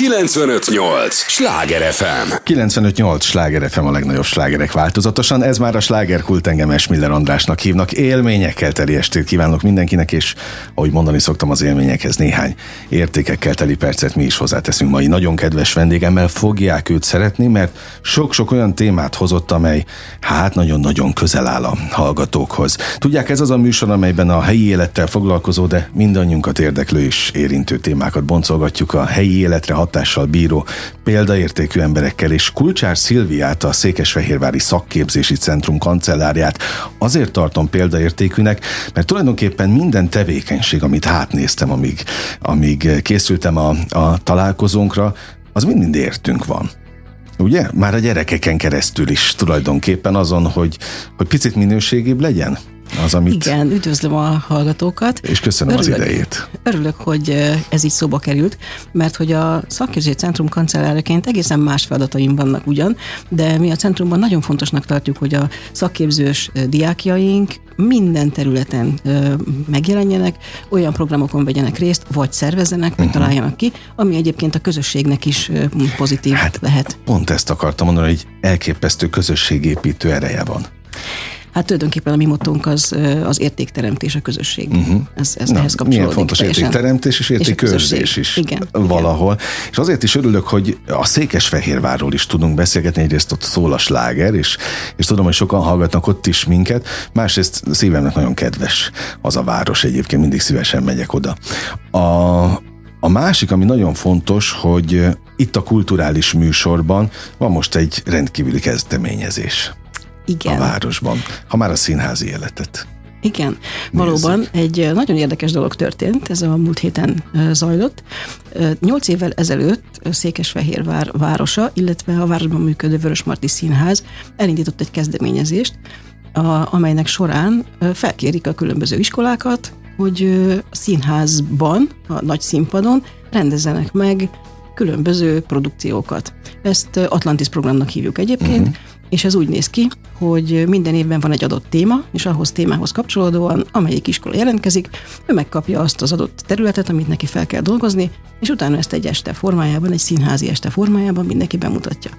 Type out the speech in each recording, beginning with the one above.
958! Sláger FM! 958! Sláger FM a legnagyobb slágerek változatosan. Ez már a slágerkult engem Esmiller Andrásnak hívnak. Élményekkel teli estét kívánok mindenkinek, és ahogy mondani szoktam az élményekhez néhány értékekkel teli percet mi is hozzáteszünk mai nagyon kedves vendégemmel. Fogják őt szeretni, mert sok-sok olyan témát hozott, amely hát nagyon-nagyon közel áll a hallgatókhoz. Tudják, ez az a műsor, amelyben a helyi élettel foglalkozó, de mindannyiunkat érdeklő és érintő témákat boncolgatjuk a helyi életre hatással bíró példaértékű emberekkel, és Kulcsár Szilviát, a Székesfehérvári Szakképzési Centrum kancellárját azért tartom példaértékűnek, mert tulajdonképpen minden tevékenység, amit hátnéztem, amíg, amíg készültem a, a találkozónkra, az mind-mind értünk van ugye? Már a gyerekeken keresztül is tulajdonképpen azon, hogy, hogy picit minőségibb legyen az, amit... Igen, üdvözlöm a hallgatókat. És köszönöm örülök, az idejét. Örülök, hogy ez így szóba került, mert hogy a szakképzési centrum kancelláraként egészen más feladataim vannak ugyan, de mi a centrumban nagyon fontosnak tartjuk, hogy a szakképzős diákjaink minden területen ö, megjelenjenek, olyan programokon vegyenek részt, vagy szervezzenek, vagy uh-huh. találjanak ki, ami egyébként a közösségnek is ö, pozitív hát lehet. Pont ezt akartam mondani, hogy elképesztő közösségépítő ereje van. Hát tulajdonképpen a mi mottónk az, az értékteremtés a közösség. Uh-huh. Ez, ez Na, ehhez kapcsolódik. Milyen fontos teljesen. értékteremtés és értékőrzés is igen, valahol. Igen. És azért is örülök, hogy a Székesfehérvárról is tudunk beszélgetni. Egyrészt ott szól a sláger, és, és tudom, hogy sokan hallgatnak ott is minket. Másrészt szívemnek nagyon kedves az a város egyébként, mindig szívesen megyek oda. A, a másik, ami nagyon fontos, hogy itt a kulturális műsorban van most egy rendkívüli kezdeményezés. Igen. a városban, ha már a színházi életet. Igen, Nézzük. valóban egy nagyon érdekes dolog történt, ez a múlt héten zajlott. Nyolc évvel ezelőtt Székesfehérvár városa, illetve a városban működő Vörösmarty Színház elindított egy kezdeményezést, a, amelynek során felkérik a különböző iskolákat, hogy a színházban, a nagy színpadon rendezzenek meg különböző produkciókat. Ezt Atlantis programnak hívjuk egyébként, uh-huh és ez úgy néz ki, hogy minden évben van egy adott téma, és ahhoz témához kapcsolódóan, amelyik iskola jelentkezik, ő megkapja azt az adott területet, amit neki fel kell dolgozni, és utána ezt egy este formájában, egy színházi este formájában mindenki bemutatja.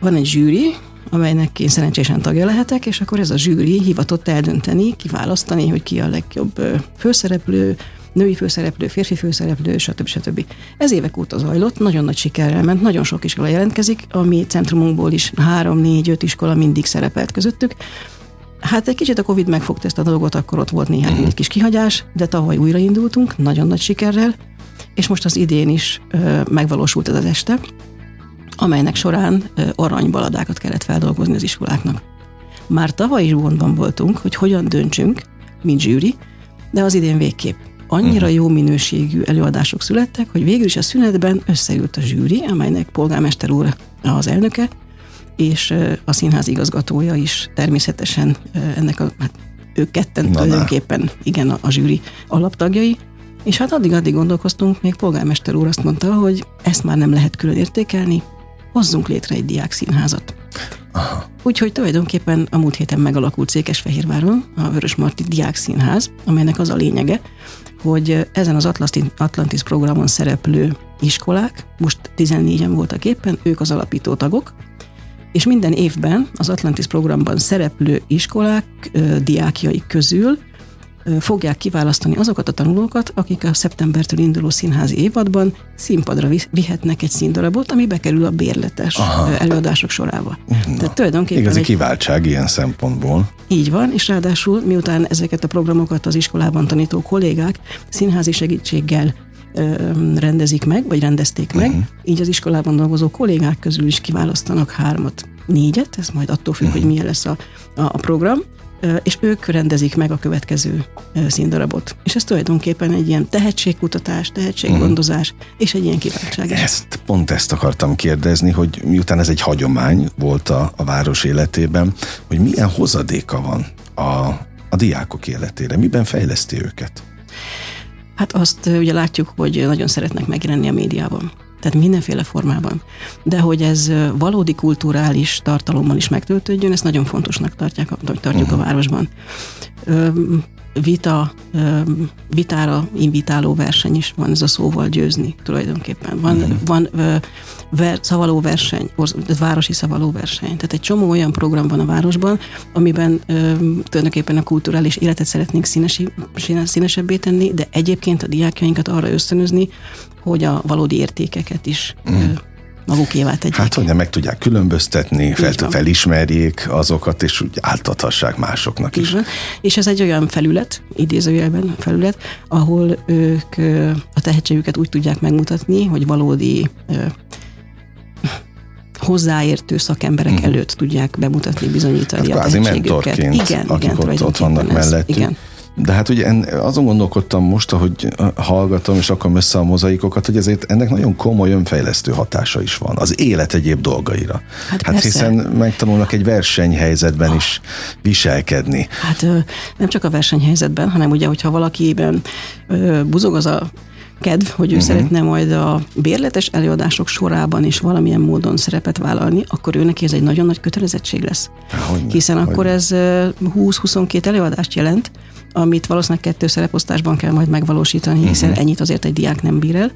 Van egy zsűri, amelynek én szerencsésen tagja lehetek, és akkor ez a zsűri hivatott eldönteni, kiválasztani, hogy ki a legjobb főszereplő, női főszereplő, férfi főszereplő, stb. stb. Ez évek óta zajlott, nagyon nagy sikerrel ment, nagyon sok iskola jelentkezik, a mi centrumunkból is három, négy, öt iskola mindig szerepelt közöttük. Hát egy kicsit a Covid megfogta ezt a dolgot, akkor ott volt néhány egy kis kihagyás, de tavaly újraindultunk, nagyon nagy sikerrel, és most az idén is ö, megvalósult ez az este, amelynek során ö, aranybaladákat kellett feldolgozni az iskoláknak. Már tavaly is gondban voltunk, hogy hogyan döntsünk, mint zsűri, de az idén végképp annyira jó minőségű előadások születtek, hogy végül is a szünetben összeült a zsűri, amelynek polgármester úr az elnöke, és a színház igazgatója is természetesen ennek a, hát ők ketten Na, tulajdonképpen, igen, a, a zsűri alaptagjai, és hát addig-addig gondolkoztunk, még polgármester úr azt mondta, hogy ezt már nem lehet külön értékelni, hozzunk létre egy diák színházat. Aha. Úgyhogy tulajdonképpen a múlt héten megalakult Székesfehérváron a Vörös Marti Diák Színház, amelynek az a lényege, hogy ezen az Atlantis programon szereplő iskolák, most 14-en voltak éppen, ők az alapító tagok, és minden évben az Atlantis programban szereplő iskolák diákjai közül fogják kiválasztani azokat a tanulókat, akik a szeptembertől induló színházi évadban színpadra vihetnek egy színdarabot, ami bekerül a bérletes Aha. előadások sorába. Na, Tehát tulajdonképpen igazi egy... kiváltság ilyen szempontból. Így van, és ráadásul miután ezeket a programokat az iskolában tanító kollégák színházi segítséggel rendezik meg, vagy rendezték meg, uh-huh. így az iskolában dolgozó kollégák közül is kiválasztanak hármat, négyet, ez majd attól függ, uh-huh. hogy milyen lesz a, a, a program, és ők rendezik meg a következő színdarabot. És ez tulajdonképpen egy ilyen tehetségkutatás, tehetséggondozás, uh-huh. és egy ilyen kiváltság. Ezt, pont ezt akartam kérdezni, hogy miután ez egy hagyomány volt a, a város életében, hogy milyen hozadéka van a, a diákok életére, miben fejleszti őket? Hát azt ugye látjuk, hogy nagyon szeretnek megjelenni a médiában tehát mindenféle formában. De hogy ez valódi kulturális tartalommal is megtöltődjön, ezt nagyon fontosnak tartják, tartjuk uh-huh. a városban. Vita, vitára invitáló verseny is van, ez a szóval győzni tulajdonképpen. Van, uh-huh. van ver, szavaló verseny, városi szavaló verseny. Tehát egy csomó olyan program van a városban, amiben tulajdonképpen a kulturális életet szeretnénk színesi, színesebbé tenni, de egyébként a diákjainkat arra ösztönözni, hogy a valódi értékeket is uh-huh magukévá tegyék. Hát, hogy meg tudják különböztetni, fel, felismerjék azokat, és úgy áltathassák másoknak is. És ez egy olyan felület, idézőjelben felület, ahol ők a tehetségüket úgy tudják megmutatni, hogy valódi hozzáértő szakemberek uh-huh. előtt tudják bemutatni, bizonyítani hát a tehetségüket. Igen, akik igen, ott, ott vannak mellettük. Igen. De hát ugye en, azon gondolkodtam most, ahogy hallgatom és akarom össze a mozaikokat, hogy ezért ennek nagyon komoly önfejlesztő hatása is van az élet egyéb dolgaira. Hát, hát hiszen megtanulnak egy versenyhelyzetben ah. is viselkedni. Hát nem csak a versenyhelyzetben, hanem ugye, hogyha valakiben buzog az a kedv, hogy ő uh-huh. szeretne majd a bérletes előadások sorában is valamilyen módon szerepet vállalni, akkor ő neki ez egy nagyon nagy kötelezettség lesz. Há, Hiszen hogyne. akkor ez 20-22 előadást jelent, amit valószínűleg kettő szereposztásban kell majd megvalósítani, hiszen uh-huh. ennyit azért egy diák nem bír el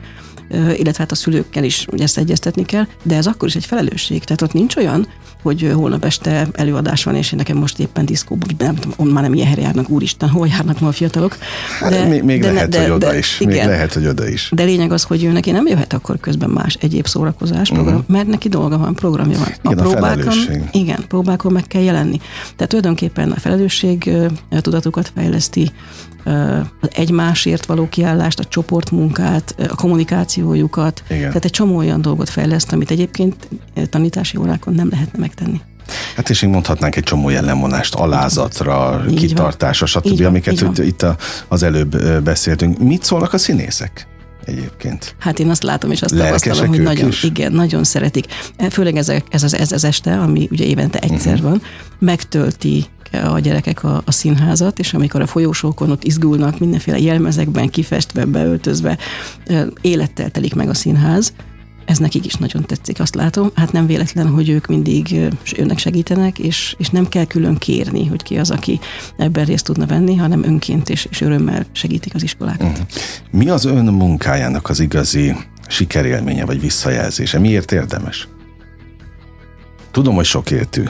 illetve hát a szülőkkel is ugye ezt egyeztetni kell, de ez akkor is egy felelősség. Tehát ott nincs olyan, hogy holnap este előadás van, és én nekem most éppen diszkóban, nem tudom, már nem ilyen helyre járnak, úristen, hol járnak ma a fiatalok. Hát, de, még, még de, lehet, de, hogy oda de, is. Igen, még lehet, hogy oda is. De lényeg az, hogy ő neki nem jöhet akkor közben más egyéb szórakozás program, uh-huh. mert neki dolga van, programja van. Igen, a, próbákon, a igen, próbákon meg kell jelenni. Tehát tulajdonképpen a felelősség tudatukat fejleszti, az egymásért való kiállást, a csoportmunkát, a kommunikációjukat. Igen. Tehát egy csomó olyan dolgot fejleszt, amit egyébként tanítási órákon nem lehetne megtenni. Hát és így mondhatnánk egy csomó jellemvonást, alázatra, így kitartásra, stb., amiket van, itt az előbb beszéltünk. Mit szólnak a színészek? egyébként. Hát én azt látom és azt tapasztalom, hogy nagyon, is? igen, nagyon szeretik. Főleg ez, ez, az, ez az este, ami ugye évente egyszer uh-huh. van, megtölti a gyerekek a, a színházat, és amikor a folyósókon ott izgulnak, mindenféle jelmezekben, kifestve, beöltözve, élettel telik meg a színház, ez nekik is nagyon tetszik, azt látom. Hát nem véletlen, hogy ők mindig önnek segítenek, és, és nem kell külön kérni, hogy ki az, aki ebben részt tudna venni, hanem önként és, és örömmel segítik az iskolákat. Uh-huh. Mi az ön munkájának az igazi sikerélménye vagy visszajelzése? Miért érdemes? Tudom, hogy sokértű.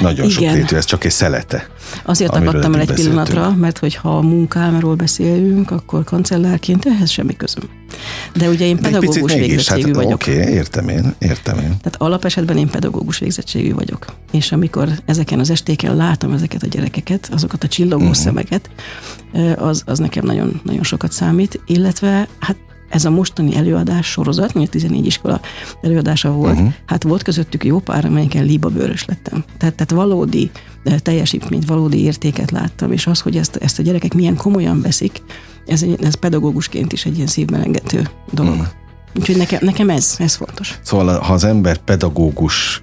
Nagyon Igen. sokértű, ez csak egy szelete. Azért akadtam el egy beszéltünk. pillanatra, mert hogyha a munkámról beszélünk, akkor kancellárként ehhez semmi közöm. De ugye én pedagógus végzettségű hát, vagyok. Oké, okay, értem én, értem én. Tehát alapesetben én pedagógus végzettségű vagyok. És amikor ezeken az estéken látom ezeket a gyerekeket, azokat a csillogó uh-huh. szemeket, az, az nekem nagyon, nagyon sokat számít, illetve hát ez a mostani előadás sorozat, mondjuk 14 iskola előadása volt, uh-huh. hát volt közöttük jó pár, amelyiken líbabőrös lettem. Tehát, tehát valódi teljesítményt, valódi értéket láttam, és az, hogy ezt, ezt a gyerekek milyen komolyan veszik, ez, ez pedagógusként is egy ilyen szívmelengető dolog. Uh-huh. Úgyhogy nekem, nekem ez, ez fontos. Szóval ha az ember pedagógus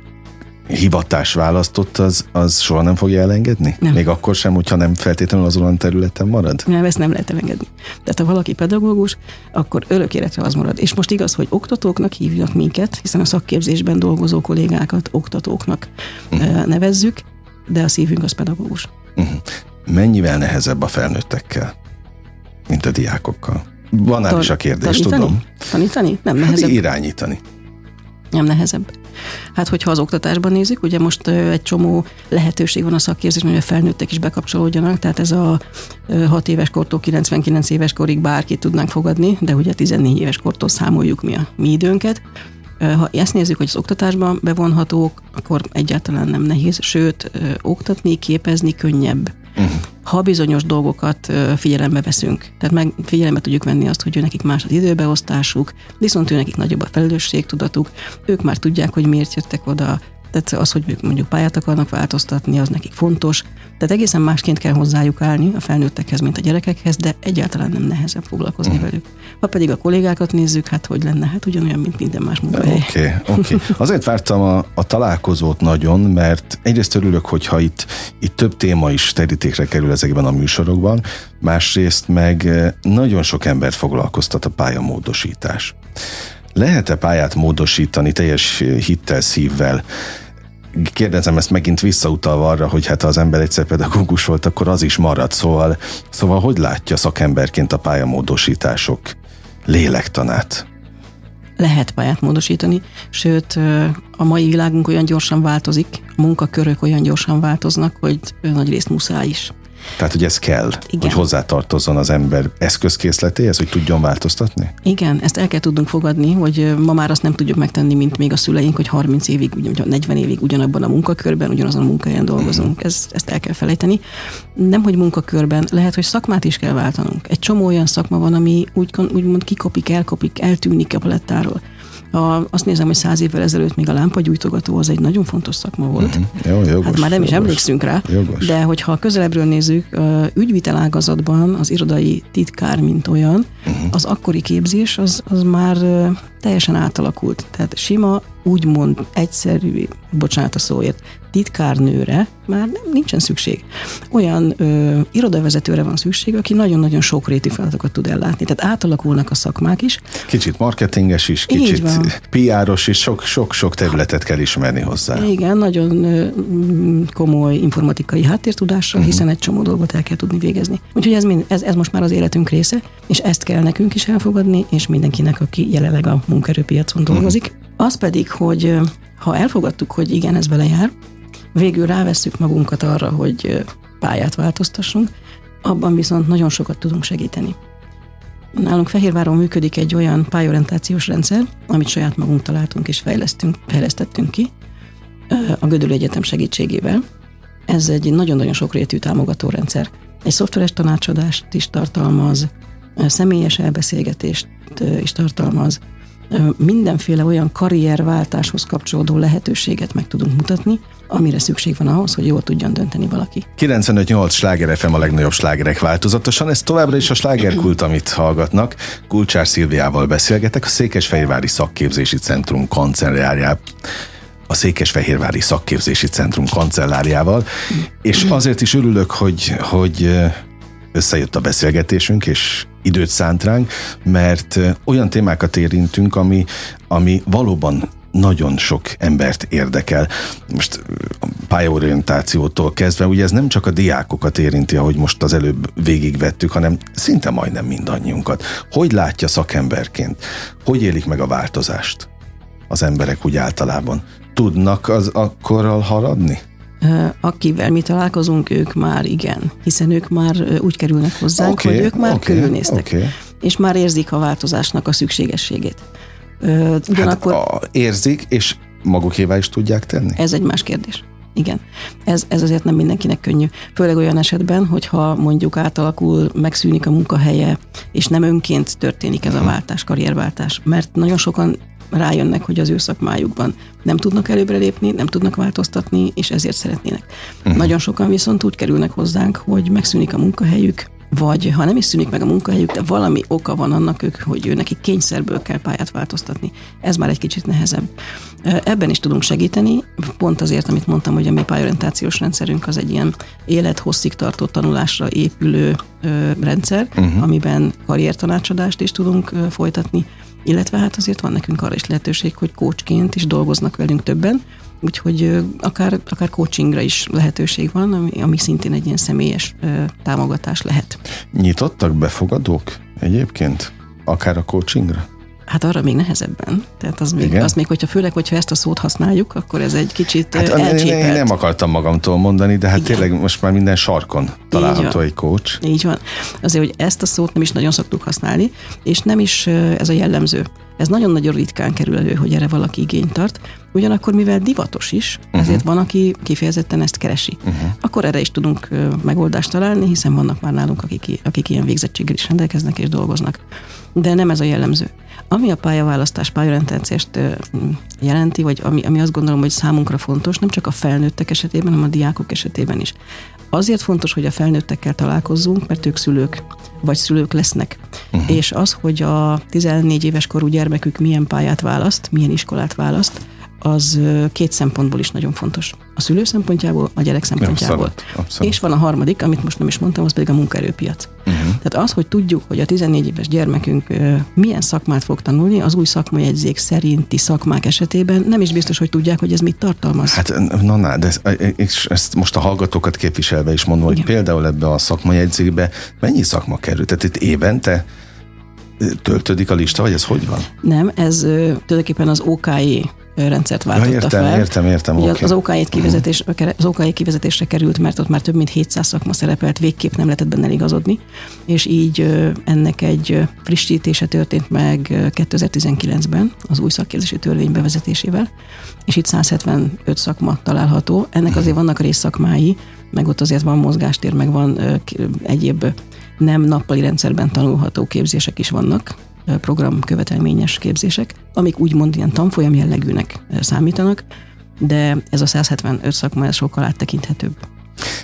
hivatás választott, az, az soha nem fogja elengedni? Nem. Még akkor sem, hogyha nem feltétlenül azon a területen marad? Nem, ezt nem lehet elengedni. Tehát ha valaki pedagógus, akkor örök életre az marad. És most igaz, hogy oktatóknak hívnak minket, hiszen a szakképzésben dolgozó kollégákat oktatóknak uh-huh. nevezzük, de a szívünk az pedagógus. Uh-huh. Mennyivel nehezebb a felnőttekkel, mint a diákokkal? Van Tan- is a kérdés, tanítani? tudom. Tanítani? Nem nehezebb. Hát irányítani. Nem nehezebb. Hát, hogyha az oktatásban nézik, ugye most egy csomó lehetőség van a szakképzésben, hogy a felnőttek is bekapcsolódjanak, tehát ez a 6 éves kortól 99 éves korig bárkit tudnánk fogadni, de ugye 14 éves kortól számoljuk mi a mi időnket. Ha ezt nézzük, hogy az oktatásban bevonhatók, akkor egyáltalán nem nehéz, sőt, oktatni, képezni könnyebb. Uh-huh. Ha bizonyos dolgokat figyelembe veszünk, tehát meg figyelembe tudjuk venni azt, hogy ő nekik más az időbeosztásuk, viszont ő nekik nagyobb a felelősségtudatuk, ők már tudják, hogy miért jöttek oda, tehát az, hogy mondjuk pályát akarnak változtatni, az nekik fontos. Tehát egészen másként kell hozzájuk állni a felnőttekhez, mint a gyerekekhez, de egyáltalán nem nehezebb foglalkozni uh-huh. velük. Ha pedig a kollégákat nézzük, hát hogy lenne? Hát ugyanolyan, mint minden más munkahely. Oké, okay, oké. Okay. Azért vártam a, a találkozót nagyon, mert egyrészt örülök, hogyha itt, itt több téma is terítékre kerül ezekben a műsorokban, másrészt meg eh, nagyon sok embert foglalkoztat a pályamódosítás. Lehet-e pályát módosítani teljes hittel, szívvel kérdezem ezt megint visszautalva arra, hogy hát ha az ember egyszer pedagógus volt, akkor az is marad. Szóval, szóval hogy látja szakemberként a pályamódosítások lélektanát? Lehet pályát módosítani, sőt a mai világunk olyan gyorsan változik, a munkakörök olyan gyorsan változnak, hogy nagy részt muszáj is. Tehát, hogy ez kell, Igen. hogy hozzátartozzon az ember eszközkészletéhez, hogy tudjon változtatni? Igen, ezt el kell tudnunk fogadni, hogy ma már azt nem tudjuk megtenni, mint még a szüleink, hogy 30 évig, vagy 40 évig ugyanabban a munkakörben, ugyanazon a munkahelyen dolgozunk. Uh-huh. Ez, ezt el kell felejteni. Nem, hogy munkakörben, lehet, hogy szakmát is kell váltanunk. Egy csomó olyan szakma van, ami úgy, úgymond kikopik, elkopik, eltűnik a palettáról. A, azt nézem, hogy száz évvel ezelőtt még a lámpagyújtogató az egy nagyon fontos szakma volt. Mm-hmm. Jó, jogos, hát már nem jogos, is emlékszünk rá, jogos. de hogyha közelebbről nézzük, ügyvitelágazatban az irodai titkár, mint olyan, uh-huh. az akkori képzés az, az már teljesen átalakult. Tehát sima, úgymond egyszerű, bocsánat a szóért, titkárnőre már nem, nincsen szükség. Olyan ö, irodavezetőre van szükség, aki nagyon-nagyon sokréti feladatokat tud ellátni. Tehát átalakulnak a szakmák is. Kicsit marketinges is, kicsit PR-os is, sok-sok területet kell ismerni hozzá. Igen, nagyon ö, komoly informatikai háttértudással, uh-huh. hiszen egy csomó dolgot el kell tudni végezni. Úgyhogy ez, mind, ez, ez most már az életünk része, és ezt kell nekünk is elfogadni, és mindenkinek, aki jelenleg a munkaerőpiacon dolgozik. Uh-huh. Az pedig, hogy ha elfogadtuk, hogy igen, ez vele jár, végül rávesszük magunkat arra, hogy pályát változtassunk, abban viszont nagyon sokat tudunk segíteni. Nálunk Fehérváron működik egy olyan pályorientációs rendszer, amit saját magunk találtunk és fejlesztünk, fejlesztettünk ki a Gödöllő Egyetem segítségével. Ez egy nagyon-nagyon sokrétű támogató rendszer. Egy szoftveres tanácsadást is tartalmaz, személyes elbeszélgetést is tartalmaz, mindenféle olyan karrierváltáshoz kapcsolódó lehetőséget meg tudunk mutatni, amire szükség van ahhoz, hogy jól tudjon dönteni valaki. 95-8 sláger FM a legnagyobb slágerek változatosan, ez továbbra is a slágerkult, amit hallgatnak. Kulcsár Szilviával beszélgetek, a Székesfehérvári Szakképzési Centrum kancellárjában a Székesfehérvári Szakképzési Centrum kancellárjával, és azért is örülök, hogy, hogy összejött a beszélgetésünk, és időt szánt ránk, mert olyan témákat érintünk, ami, ami valóban nagyon sok embert érdekel. Most a pályaorientációtól kezdve, ugye ez nem csak a diákokat érinti, ahogy most az előbb végigvettük, hanem szinte majdnem mindannyiunkat. Hogy látja szakemberként? Hogy élik meg a változást az emberek úgy általában? Tudnak az akkorral haladni? Akivel mi találkozunk, ők már igen, hiszen ők már úgy kerülnek hozzánk, okay, hogy ők már okay, körülnéztek, okay. és már érzik a változásnak a szükségességét. Ugyanakkor, hát a, érzik, és magukévá is tudják tenni? Ez egy más kérdés. Igen, ez, ez azért nem mindenkinek könnyű. Főleg olyan esetben, hogyha mondjuk átalakul, megszűnik a munkahelye, és nem önként történik ez a mhm. váltás, karrierváltás. Mert nagyon sokan rájönnek, hogy az ő szakmájukban nem tudnak előbbre lépni, nem tudnak változtatni, és ezért szeretnének. Uh-huh. Nagyon sokan viszont úgy kerülnek hozzánk, hogy megszűnik a munkahelyük, vagy ha nem is szűnik meg a munkahelyük, de valami oka van annak, ők, hogy ő neki kényszerből kell pályát változtatni. Ez már egy kicsit nehezebb. Ebben is tudunk segíteni, pont azért, amit mondtam, hogy a mi pályorientációs rendszerünk az egy ilyen élethosszig tartó tanulásra épülő rendszer, uh-huh. amiben karriertanácsadást is tudunk folytatni, illetve hát azért van nekünk arra is lehetőség, hogy coachként is dolgoznak velünk többen, úgyhogy akár, akár coachingra is lehetőség van, ami, ami szintén egy ilyen személyes támogatás lehet. Nyitottak befogadók egyébként? Akár a coachingra? Hát arra még nehezebben. Tehát az még, az még, hogyha főleg, hogyha ezt a szót használjuk, akkor ez egy kicsit hát, elcsépelt. Én nem akartam magamtól mondani, de hát Igen. tényleg most már minden sarkon található egy coach. Így van. Azért, hogy ezt a szót nem is nagyon szoktuk használni, és nem is ez a jellemző. Ez nagyon-nagyon ritkán kerül elő, hogy erre valaki igényt tart. Ugyanakkor, mivel divatos is, uh-huh. ezért van, aki kifejezetten ezt keresi. Uh-huh. Akkor erre is tudunk megoldást találni, hiszen vannak már nálunk, akik, akik ilyen végzettséggel is rendelkeznek és dolgoznak. De nem ez a jellemző. Ami a pályaválasztás, pályarendszercést jelenti, vagy ami, ami azt gondolom, hogy számunkra fontos, nem csak a felnőttek esetében, hanem a diákok esetében is. Azért fontos, hogy a felnőttekkel találkozzunk, mert ők szülők, vagy szülők lesznek. Uh-huh. És az, hogy a 14 éves korú gyermekük milyen pályát választ, milyen iskolát választ, az két szempontból is nagyon fontos. A szülő szempontjából, a gyerek szempontjából. Abszolút, abszolút. És van a harmadik, amit most nem is mondtam, az pedig a munkaerőpiac. Uh-huh. Tehát az, hogy tudjuk, hogy a 14 éves gyermekünk milyen szakmát fog tanulni, az új szakmajegyzék szerinti szakmák esetében nem is biztos, hogy tudják, hogy ez mit tartalmaz. Hát na, na de ezt, ezt most a hallgatókat képviselve is mondom, Igen. hogy például ebbe a szakmajegyzékbe mennyi szakma kerül? Tehát itt évente töltődik a lista, vagy ez hogy van? Nem, ez tulajdonképpen az OKI rendszert váltotta ja, értem, fel. Értem, értem, Ugye okay. Az OKI kivezetés, az OKI kivezetésre került, mert ott már több mint 700 szakma szerepelt, végképp nem lehetett benne igazodni, és így ennek egy frissítése történt meg 2019-ben az új szakképzési törvény bevezetésével, és itt 175 szakma található. Ennek azért vannak részszakmái, meg ott azért van mozgástér, meg van egyéb nem nappali rendszerben tanulható képzések is vannak, program követelményes képzések, amik úgymond ilyen tanfolyam jellegűnek számítanak, de ez a 175 szakma ez sokkal áttekinthetőbb.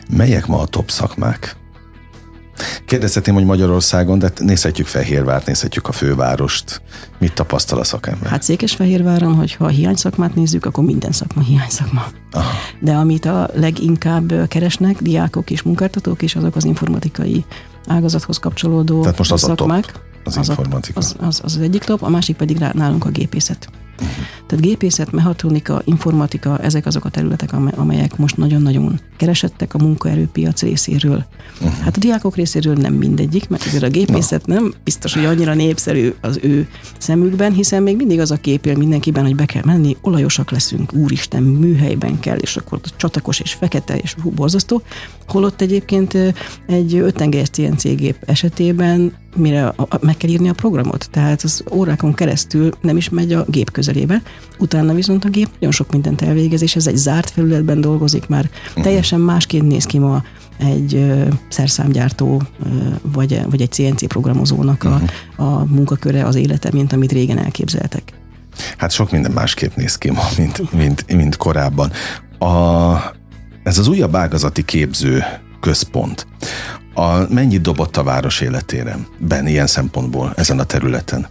Melyek ma a top szakmák? Kérdezhetném, hogy Magyarországon, de nézhetjük Fehérvárt, nézhetjük a fővárost. Mit tapasztal a szakember? Hát Székesfehérváron, hogyha a hiány szakmát nézzük, akkor minden szakma hiány szakma. Aha. De amit a leginkább keresnek diákok és munkáltatók is, azok az informatikai ágazathoz kapcsolódó Tehát most az szakmák. A top, az, az informatika. Az, az, az, az egyik top, a másik pedig nálunk a gépészet. Tehát gépészet, mechatronika, informatika, ezek azok a területek, amelyek most nagyon-nagyon keresettek a munkaerőpiac részéről. Uh-huh. Hát a diákok részéről nem mindegyik, mert azért a gépészet no. nem biztos, hogy annyira népszerű az ő szemükben, hiszen még mindig az a kép él mindenkiben, hogy be kell menni, olajosak leszünk, úristen, műhelyben kell, és akkor csatakos és fekete, és hú, borzasztó. Holott egyébként egy öttengelyes CNC gép esetében mire a, a, meg kell írni a programot, tehát az órákon keresztül nem is megy a gép közelébe, utána viszont a gép nagyon sok mindent elvégez, és ez egy zárt felületben dolgozik már. Uh-huh. Teljesen másként néz ki ma egy ö, szerszámgyártó ö, vagy, vagy egy CNC programozónak a, uh-huh. a munkaköre, az élete, mint amit régen elképzeltek. Hát sok minden másképp néz ki ma, mint, mint, mint korábban. A, ez az újabb ágazati képző központ, a, mennyit dobott a város életére ben ilyen szempontból ezen a területen?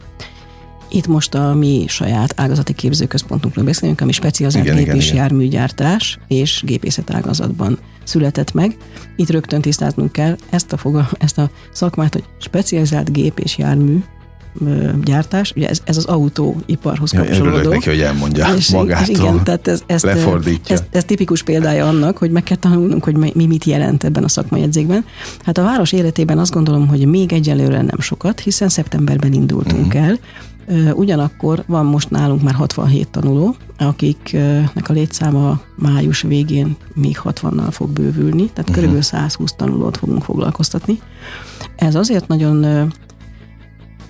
Itt most a mi saját ágazati képzőközpontunkról beszélünk, ami specializált igen, gép- és igen. járműgyártás és gépészet ágazatban született meg. Itt rögtön tisztáznunk kell ezt a, foga, ezt a szakmát, hogy specializált gép és jármű gyártás, ugye ez, ez az autóiparhoz kapcsolódó. Örülök neki, hogy elmondja és, magától, és igen, tehát ez, ezt, lefordítja. Ez, ez, tipikus példája annak, hogy meg kell tanulnunk, hogy mi mit jelent ebben a szakmajegyzékben. Hát a város életében azt gondolom, hogy még egyelőre nem sokat, hiszen szeptemberben indultunk uh-huh. el, Ugyanakkor van most nálunk már 67 tanuló, akiknek a létszáma május végén még 60-nal fog bővülni, tehát uh-huh. kb. 120 tanulót fogunk foglalkoztatni. Ez azért nagyon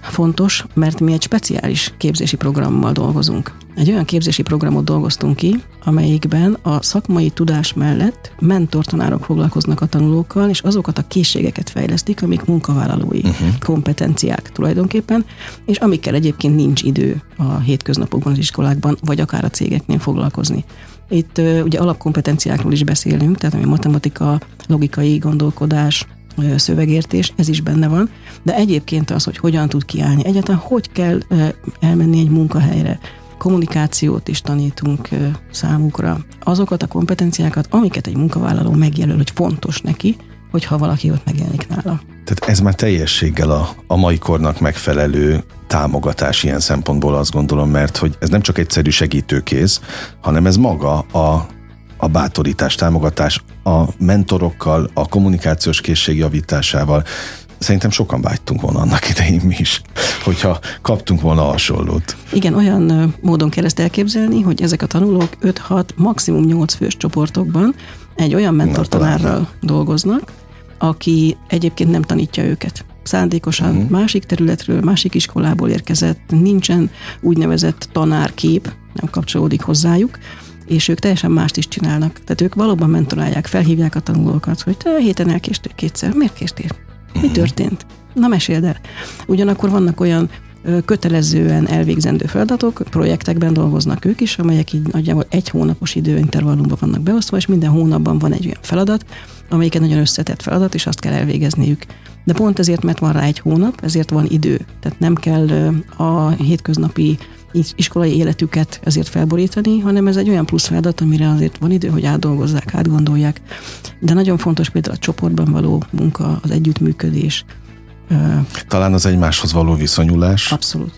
fontos, mert mi egy speciális képzési programmal dolgozunk. Egy olyan képzési programot dolgoztunk ki, amelyikben a szakmai tudás mellett mentortanárok foglalkoznak a tanulókkal, és azokat a készségeket fejlesztik, amik munkavállalói uh-huh. kompetenciák tulajdonképpen, és amikkel egyébként nincs idő a hétköznapokban az iskolákban, vagy akár a cégeknél foglalkozni. Itt ugye alapkompetenciákról is beszélünk, tehát ami matematika, logikai gondolkodás, szövegértés, ez is benne van, de egyébként az, hogy hogyan tud kiállni, egyáltalán hogy kell elmenni egy munkahelyre, kommunikációt is tanítunk számukra, azokat a kompetenciákat, amiket egy munkavállaló megjelöl, hogy fontos neki, hogyha valaki ott megjelenik nála. Tehát ez már teljességgel a, a mai kornak megfelelő támogatás ilyen szempontból azt gondolom, mert hogy ez nem csak egyszerű segítőkéz, hanem ez maga a a bátorítás, támogatás a mentorokkal, a kommunikációs készség javításával. Szerintem sokan vágytunk volna annak idején mi is, hogyha kaptunk volna hasonlót. Igen, olyan módon kell ezt elképzelni, hogy ezek a tanulók 5-6, maximum 8 fős csoportokban egy olyan mentortanárral dolgoznak, aki egyébként nem tanítja őket szándékosan uh-huh. másik területről, másik iskolából érkezett, nincsen úgynevezett tanárkép, nem kapcsolódik hozzájuk, és ők teljesen mást is csinálnak. Tehát ők valóban mentorálják, felhívják a tanulókat, hogy te héten elkéstél kétszer, miért késtél? Mi uh-huh. történt? Na meséld el. Ugyanakkor vannak olyan kötelezően elvégzendő feladatok, projektekben dolgoznak ők is, amelyek így nagyjából egy hónapos időintervallumban vannak beosztva, és minden hónapban van egy olyan feladat, amelyik egy nagyon összetett feladat, és azt kell elvégezniük. De pont ezért, mert van rá egy hónap, ezért van idő. Tehát nem kell a hétköznapi iskolai életüket ezért felborítani, hanem ez egy olyan plusz feladat, amire azért van idő, hogy átdolgozzák, átgondolják. De nagyon fontos például a csoportban való munka, az együttműködés, Talán az egymáshoz való viszonyulás. Abszolút.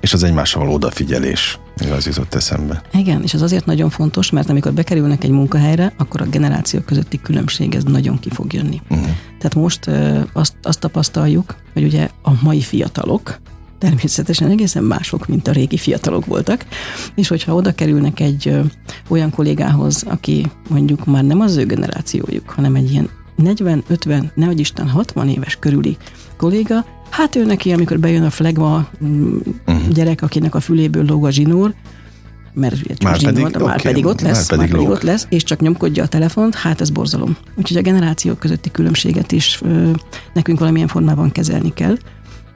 És az egymásra való odafigyelés. Az jutott eszembe. Igen, és az azért nagyon fontos, mert amikor bekerülnek egy munkahelyre, akkor a generációk közötti különbség ez nagyon ki fog jönni. Uh-huh. Tehát most azt, azt tapasztaljuk, hogy ugye a mai fiatalok, természetesen egészen mások, mint a régi fiatalok voltak, és hogyha oda kerülnek egy ö, olyan kollégához, aki mondjuk már nem az ő generációjuk, hanem egy ilyen 40, 50, nehogy Isten 60 éves körüli kolléga, hát ő neki, amikor bejön a flegma uh-huh. gyerek, akinek a füléből lóg a zsinór, mert ugye már, pedig, volt, okay, már pedig ott lesz, már pedig, már pedig ott lesz, és csak nyomkodja a telefont, hát ez borzalom. Úgyhogy a generációk közötti különbséget is ö, nekünk valamilyen formában kezelni kell.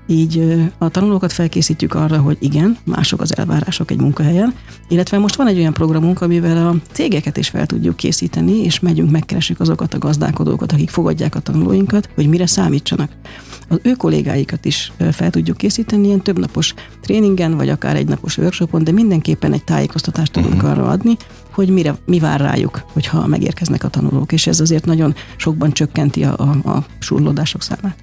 Így a tanulókat felkészítjük arra, hogy igen, mások az elvárások egy munkahelyen, illetve most van egy olyan programunk, amivel a cégeket is fel tudjuk készíteni, és megyünk, megkeresünk azokat a gazdálkodókat, akik fogadják a tanulóinkat, hogy mire számítsanak az ő kollégáikat is fel tudjuk készíteni ilyen többnapos tréningen, vagy akár egy napos workshopon, de mindenképpen egy tájékoztatást tudunk uh-huh. arra adni, hogy mire, mi vár rájuk, hogyha megérkeznek a tanulók, és ez azért nagyon sokban csökkenti a, a, a surlódások számát.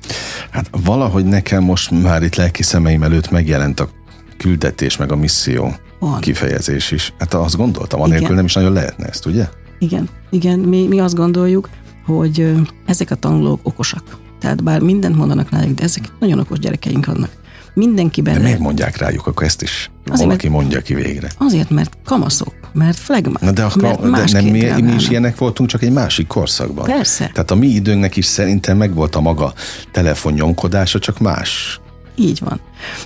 Hát valahogy nekem most már itt lelki szemeim előtt megjelent a küldetés, meg a misszió Van. kifejezés is. Hát azt gondoltam, anélkül nem is nagyon lehetne ezt, ugye? Igen, igen, mi, mi azt gondoljuk, hogy ezek a tanulók okosak. Tehát bár mindent mondanak rájuk, de ezek nagyon okos gyerekeink vannak. Mindenki benne. De miért mondják rájuk, akkor ezt is azért, valaki mert, mondja ki végre? Azért, mert kamaszok, mert flegmák. Na de, akkor, de nem mi, mi is ilyenek voltunk, csak egy másik korszakban. Persze. Tehát a mi időnknek is szerintem megvolt a maga telefonnyomkodása, csak más így van.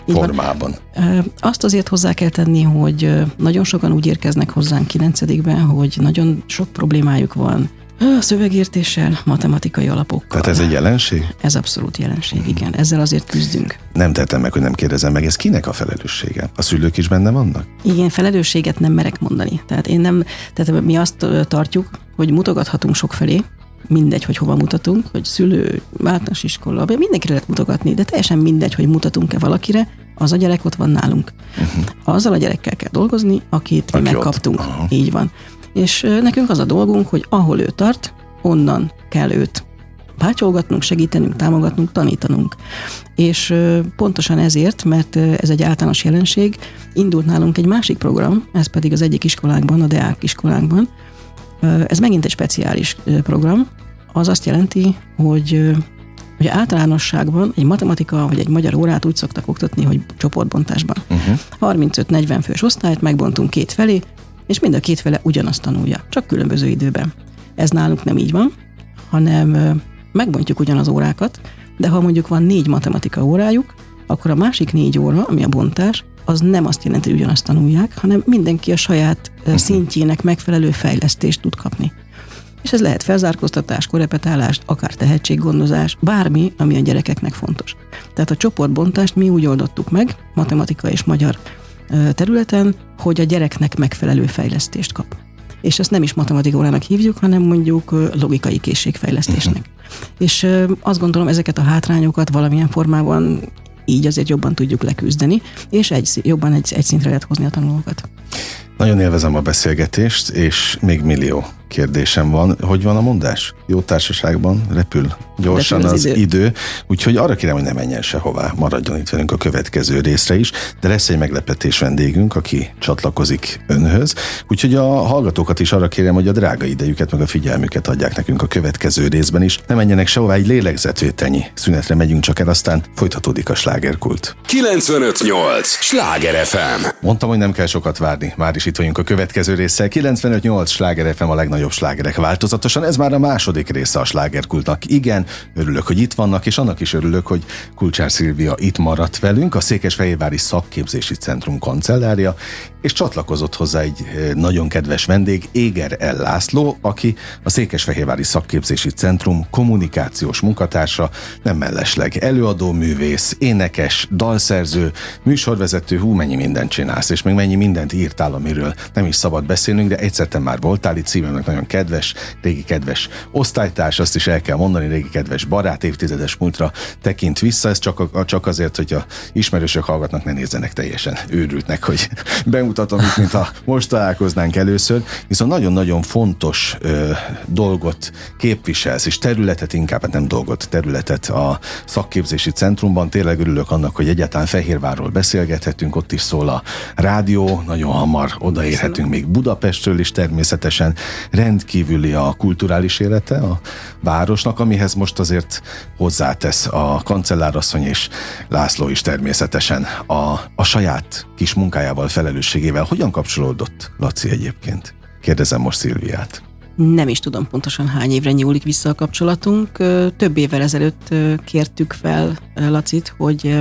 Így formában. Van. Azt azért hozzá kell tenni, hogy nagyon sokan úgy érkeznek hozzánk kilencedikben, hogy nagyon sok problémájuk van, a szövegértéssel, matematikai alapokkal. Tehát ez egy jelenség? Ez abszolút jelenség, igen. Ezzel azért küzdünk. Nem tettem meg, hogy nem kérdezem meg, ez kinek a felelőssége? A szülők is benne vannak? Igen, felelősséget nem merek mondani. Tehát én nem, tehát mi azt tartjuk, hogy mutogathatunk sok felé, mindegy, hogy hova mutatunk, hogy szülő, általános iskola, mindenkire lehet mutogatni, de teljesen mindegy, hogy mutatunk-e valakire, az a gyerek ott van nálunk. Uh-huh. Azzal a gyerekkel kell dolgozni, akit mi megkaptunk. Uh-huh. Így van. És nekünk az a dolgunk, hogy ahol ő tart, onnan kell őt bácsolgatnunk, segítenünk, támogatnunk, tanítanunk. És pontosan ezért, mert ez egy általános jelenség, indult nálunk egy másik program, ez pedig az egyik iskolánkban, a Deák iskolánkban. Ez megint egy speciális program, az azt jelenti, hogy hogy általánosságban egy matematika vagy egy magyar órát úgy szoktak oktatni, hogy csoportbontásban. Uh-huh. 35-40 fős osztályt megbontunk két felé, és mind a két fele ugyanazt tanulja, csak különböző időben. Ez nálunk nem így van, hanem megbontjuk ugyanaz órákat, de ha mondjuk van négy matematika órájuk, akkor a másik négy óra, ami a bontás, az nem azt jelenti, hogy ugyanazt tanulják, hanem mindenki a saját uh-huh. szintjének megfelelő fejlesztést tud kapni. És ez lehet felzárkóztatás, korepetálás, akár tehetséggondozás, bármi, ami a gyerekeknek fontos. Tehát a csoportbontást mi úgy oldottuk meg, matematika és magyar területen, hogy a gyereknek megfelelő fejlesztést kap. És ezt nem is matematikórának hívjuk, hanem mondjuk logikai készségfejlesztésnek. Uh-huh. És azt gondolom, ezeket a hátrányokat valamilyen formában így azért jobban tudjuk leküzdeni, és egy, jobban egy, egy szintre lehet hozni a tanulókat. Nagyon élvezem a beszélgetést, és még millió kérdésem van. Hogy van a mondás? Jó társaságban repül gyorsan repül az, az idő. idő, úgyhogy arra kérem, hogy ne menjen sehová, maradjon itt velünk a következő részre is, de lesz egy meglepetés vendégünk, aki csatlakozik önhöz, úgyhogy a hallgatókat is arra kérem, hogy a drága idejüket, meg a figyelmüket adják nekünk a következő részben is. Ne menjenek sehová, egy lélegzetvételnyi szünetre megyünk csak el, aztán folytatódik a slágerkult. 958! Sláger FM! Mondtam, hogy nem kell sokat várni, már is itt vagyunk a következő résszel. 958! Sláger FM a legnagyobb legnagyobb slágerek változatosan. Ez már a második része a slágerkultnak. Igen, örülök, hogy itt vannak, és annak is örülök, hogy Kulcsár Szilvia itt maradt velünk, a Székesfehérvári Szakképzési Centrum kancellárja, és csatlakozott hozzá egy eh, nagyon kedves vendég, Éger El László, aki a Székesfehérvári Szakképzési Centrum kommunikációs munkatársa, nem mellesleg előadó művész, énekes, dalszerző, műsorvezető, hú, mennyi mindent csinálsz, és még mennyi mindent írtál, amiről nem is szabad beszélnünk, de egyszer te már voltál itt szívemnek nagyon kedves, régi kedves osztálytárs, azt is el kell mondani, régi kedves barát, évtizedes múltra tekint vissza, ez csak, csak azért, hogy a ismerősök hallgatnak, ne nézzenek teljesen őrültnek, hogy bemutat megmutatom itt, mintha most találkoznánk először, viszont nagyon-nagyon fontos ö, dolgot képviselsz, és területet inkább, hát nem dolgot, területet a szakképzési centrumban. Tényleg örülök annak, hogy egyáltalán Fehérvárról beszélgethetünk, ott is szól a rádió, nagyon hamar odaérhetünk még Budapestről is természetesen. Rendkívüli a kulturális élete a városnak, amihez most azért hozzátesz a kancellárasszony és László is természetesen a, a saját kis munkájával, felelősségével. Hogyan kapcsolódott Laci egyébként? Kérdezem most Szilviát. Nem is tudom pontosan hány évre nyúlik vissza a kapcsolatunk. Több évvel ezelőtt kértük fel Lacit, hogy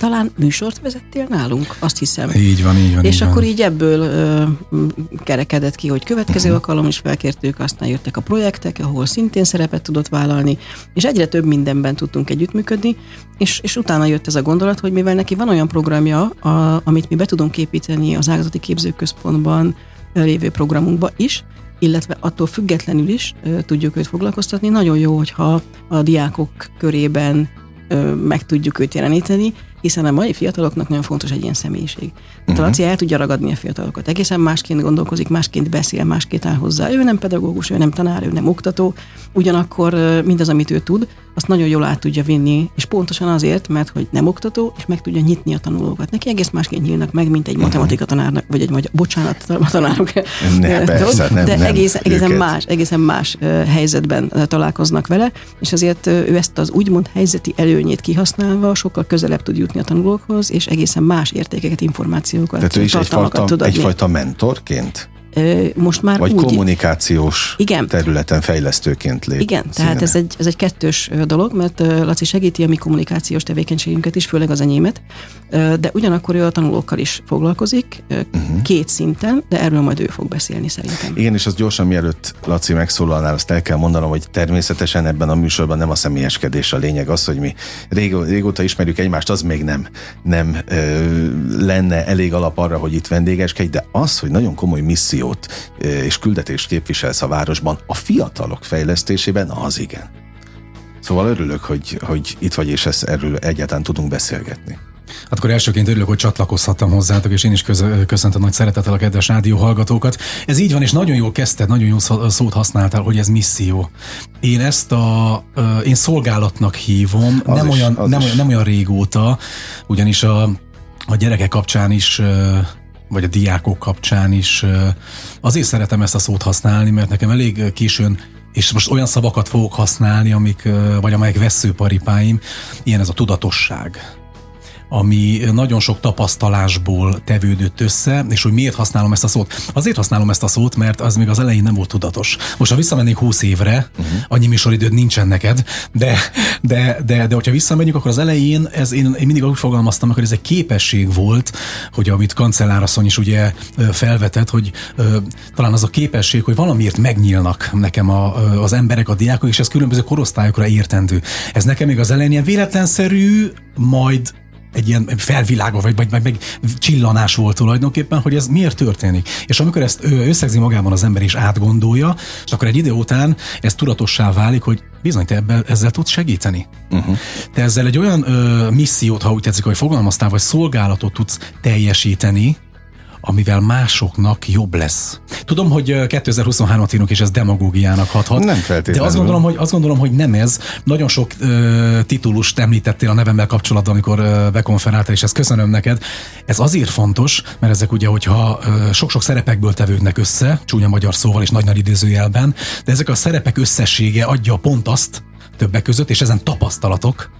talán műsort vezettél nálunk, azt hiszem. Így van, így van. És így akkor van. így ebből ö, kerekedett ki, hogy következő uh-huh. alkalom is felkértük, aztán jöttek a projektek, ahol szintén szerepet tudott vállalni, és egyre több mindenben tudtunk együttműködni, és, és utána jött ez a gondolat, hogy mivel neki van olyan programja, a, amit mi be tudunk építeni az ágazati képzőközpontban lévő programunkba is, illetve attól függetlenül is ö, tudjuk őt foglalkoztatni. Nagyon jó, hogyha a diákok körében ö, meg tudjuk őt jeleníteni, hiszen a mai fiataloknak nagyon fontos egy ilyen személyiség. Tehát uh-huh. Laci el tudja ragadni a fiatalokat. Egészen másként gondolkozik, másként beszél, másként áll hozzá. Ő nem pedagógus, ő nem tanár, ő nem oktató, ugyanakkor mindaz, amit ő tud, azt nagyon jól át tudja vinni, és pontosan azért, mert hogy nem oktató, és meg tudja nyitni a tanulókat. Neki egész másként nyílnak meg, mint egy uh-huh. matematika tanárnak, vagy egy magyar, bocsánat, a tanárok. Ne, persze, nem, de nem, egész, egészen más, egészen más helyzetben találkoznak vele, és azért ő ezt az úgymond helyzeti előnyét kihasználva sokkal közelebb tud jutni a tanulókhoz, és egészen más értékeket, információkat, Tehát ő is egyfajta, tud egyfajta mentorként? Most már Vagy úgy, kommunikációs igen. területen fejlesztőként lép. Igen, tehát ez egy, ez egy kettős dolog, mert Laci segíti a mi kommunikációs tevékenységünket is, főleg az enyémet, de ugyanakkor ő a tanulókkal is foglalkozik, uh-huh. két szinten, de erről majd ő fog beszélni szerintem. Igen, és az gyorsan mielőtt Laci megszólalnál, azt el kell mondanom, hogy természetesen ebben a műsorban nem a személyeskedés a lényeg, az, hogy mi régó, régóta ismerjük egymást, az még nem, nem ö, lenne elég alap arra, hogy itt vendégeskedj, de az, hogy nagyon komoly misszió missziót és küldetést képviselsz a városban, a fiatalok fejlesztésében, az igen. Szóval örülök, hogy, hogy itt vagy, és ezt erről egyáltalán tudunk beszélgetni. Hát akkor elsőként örülök, hogy csatlakozhattam hozzátok, és én is köszöntöm nagy szeretettel a kedves rádió hallgatókat. Ez így van, és nagyon jól kezdted, nagyon jó szót használtál, hogy ez misszió. Én ezt a, én szolgálatnak hívom, az nem, is, olyan, nem, olyan, nem olyan régóta, ugyanis a, a gyerekek kapcsán is vagy a diákok kapcsán is. Azért szeretem ezt a szót használni, mert nekem elég későn és most olyan szavakat fogok használni, amik, vagy amelyek veszőparipáim, ilyen ez a tudatosság ami nagyon sok tapasztalásból tevődött össze, és hogy miért használom ezt a szót. Azért használom ezt a szót, mert az még az elején nem volt tudatos. Most ha visszamennék 20 évre, uh-huh. annyi műsoridőd nincsen neked, de, de, de, de hogyha visszamegyünk, akkor az elején ez én, én mindig úgy fogalmaztam, hogy ez egy képesség volt, hogy amit kancellárasszony is ugye felvetett, hogy talán az a képesség, hogy valamiért megnyílnak nekem a, az emberek, a diákok, és ez különböző korosztályokra értendő. Ez nekem még az elején ilyen véletlenszerű, majd egy ilyen felvilágos, vagy, vagy, vagy meg csillanás volt tulajdonképpen, hogy ez miért történik. És amikor ezt összegzi magában az ember és átgondolja, és akkor egy idő után ez tudatossá válik, hogy bizony te ebben, ezzel tudsz segíteni. Uh-huh. Te ezzel egy olyan ö, missziót, ha úgy tetszik, hogy fogalmaztál, vagy szolgálatot tudsz teljesíteni, amivel másoknak jobb lesz. Tudom, hogy 2023-at írunk, és ez demagógiának hathat. Nem feltétlenül. De azt gondolom, hogy, azt gondolom, hogy nem ez. Nagyon sok uh, titulust említettél a nevemmel kapcsolatban, amikor uh, bekonferáltál, és ezt köszönöm neked. Ez azért fontos, mert ezek ugye, hogyha uh, sok-sok szerepekből tevődnek össze, csúnya magyar szóval és nagy-nagy idézőjelben, de ezek a szerepek összessége adja pont azt, többek között, és ezen tapasztalatok,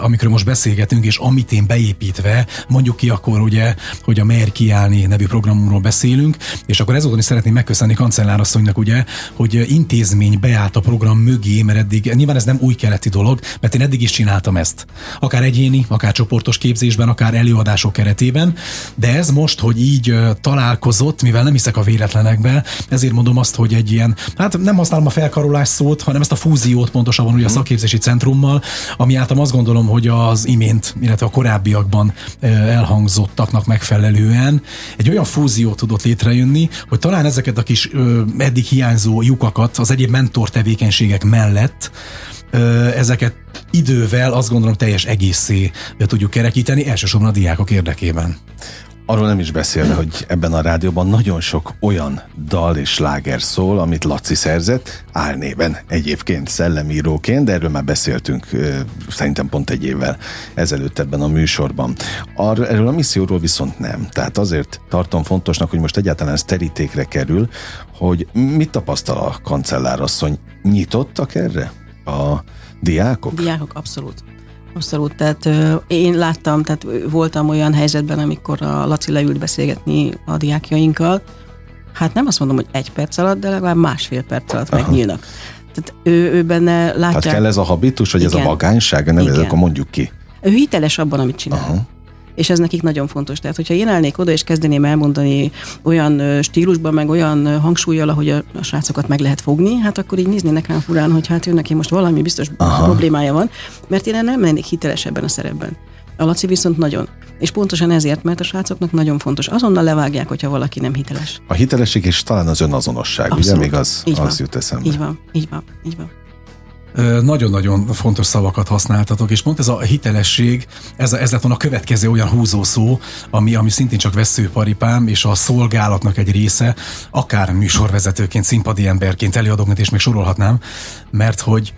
amikről most beszélgetünk, és amit én beépítve, mondjuk ki akkor ugye, hogy a Mer kiállni nevű programunkról beszélünk, és akkor ezúton is szeretném megköszönni kancellárasszonynak ugye, hogy intézmény beállt a program mögé, mert eddig, nyilván ez nem új keleti dolog, mert én eddig is csináltam ezt. Akár egyéni, akár csoportos képzésben, akár előadások keretében, de ez most, hogy így találkozott, mivel nem hiszek a véletlenekbe, ezért mondom azt, hogy egy ilyen, hát nem használom a felkarolás szót, hanem ezt a fúziót pontosabban ugye a mhm. szakképzési centrummal, ami által azt gondolom, hogy az imént, illetve a korábbiakban elhangzottaknak megfelelően egy olyan fúzió tudott létrejönni, hogy talán ezeket a kis eddig hiányzó lyukakat az egyéb mentor tevékenységek mellett ezeket idővel azt gondolom teljes egészé tudjuk kerekíteni, elsősorban a diákok érdekében. Arról nem is beszélve, hogy ebben a rádióban nagyon sok olyan dal és sláger szól, amit Laci szerzett, álnében egyébként szellemíróként, de erről már beszéltünk szerintem pont egy évvel ezelőtt ebben a műsorban. Ar, erről a misszióról viszont nem. Tehát azért tartom fontosnak, hogy most egyáltalán ez terítékre kerül, hogy mit tapasztal a kancellárasszony? Nyitottak erre a diákok? Diákok abszolút. Abszolút, tehát én láttam, tehát voltam olyan helyzetben, amikor a Laci leült beszélgetni a diákjainkkal, hát nem azt mondom, hogy egy perc alatt, de legalább másfél perc alatt Aha. megnyílnak. Tehát ő, ő benne látja... Tehát kell ez a habitus, vagy Igen. ez a vagányság, nem ezek, akkor mondjuk ki. Ő hiteles abban, amit csinál. Aha és ez nekik nagyon fontos. Tehát, hogyha én állnék oda, és kezdeném elmondani olyan stílusban, meg olyan hangsúlyjal, ahogy a, a srácokat meg lehet fogni, hát akkor így néznének rám furán, hogy hát ő neki most valami biztos Aha. problémája van, mert én nem lennék hiteles ebben a szerepben. A Laci viszont nagyon. És pontosan ezért, mert a srácoknak nagyon fontos. Azonnal levágják, hogyha valaki nem hiteles. A hitelesség és talán az önazonosság, Abszolút. ugye még az, így az jut eszembe. Így van, így van, így van nagyon-nagyon fontos szavakat használtatok, és pont ez a hitelesség, ez, ez lett volna a következő olyan húzószó, ami, ami szintén csak veszőparipám, és a szolgálatnak egy része, akár műsorvezetőként, színpadi emberként, előadóként, és még sorolhatnám, mert hogy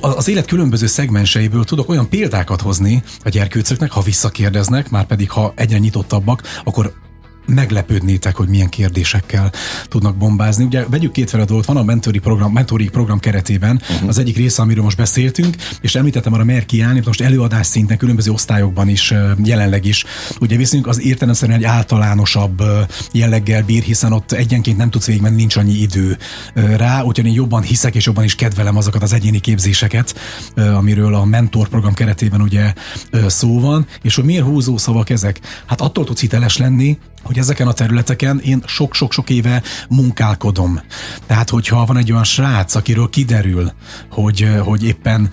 az élet különböző szegmenseiből tudok olyan példákat hozni a gyerkőcöknek, ha visszakérdeznek, már pedig ha egyre nyitottabbak, akkor meglepődnétek, hogy milyen kérdésekkel tudnak bombázni. Ugye vegyük két dolgot, van a mentori program, mentori program keretében uh-huh. az egyik része, amiről most beszéltünk, és említettem arra Merki Jánit, most előadás szinten különböző osztályokban is jelenleg is. Ugye viszünk az értelemszerűen egy általánosabb jelleggel bír, hiszen ott egyenként nem tudsz végigmenni, nincs annyi idő rá, úgyhogy én jobban hiszek és jobban is kedvelem azokat az egyéni képzéseket, amiről a mentor program keretében ugye szó van, és hogy miért húzó szavak ezek? Hát attól tudsz hiteles lenni, hogy ezeken a területeken én sok-sok-sok éve munkálkodom. Tehát, hogyha van egy olyan srác, akiről kiderül, hogy, hogy éppen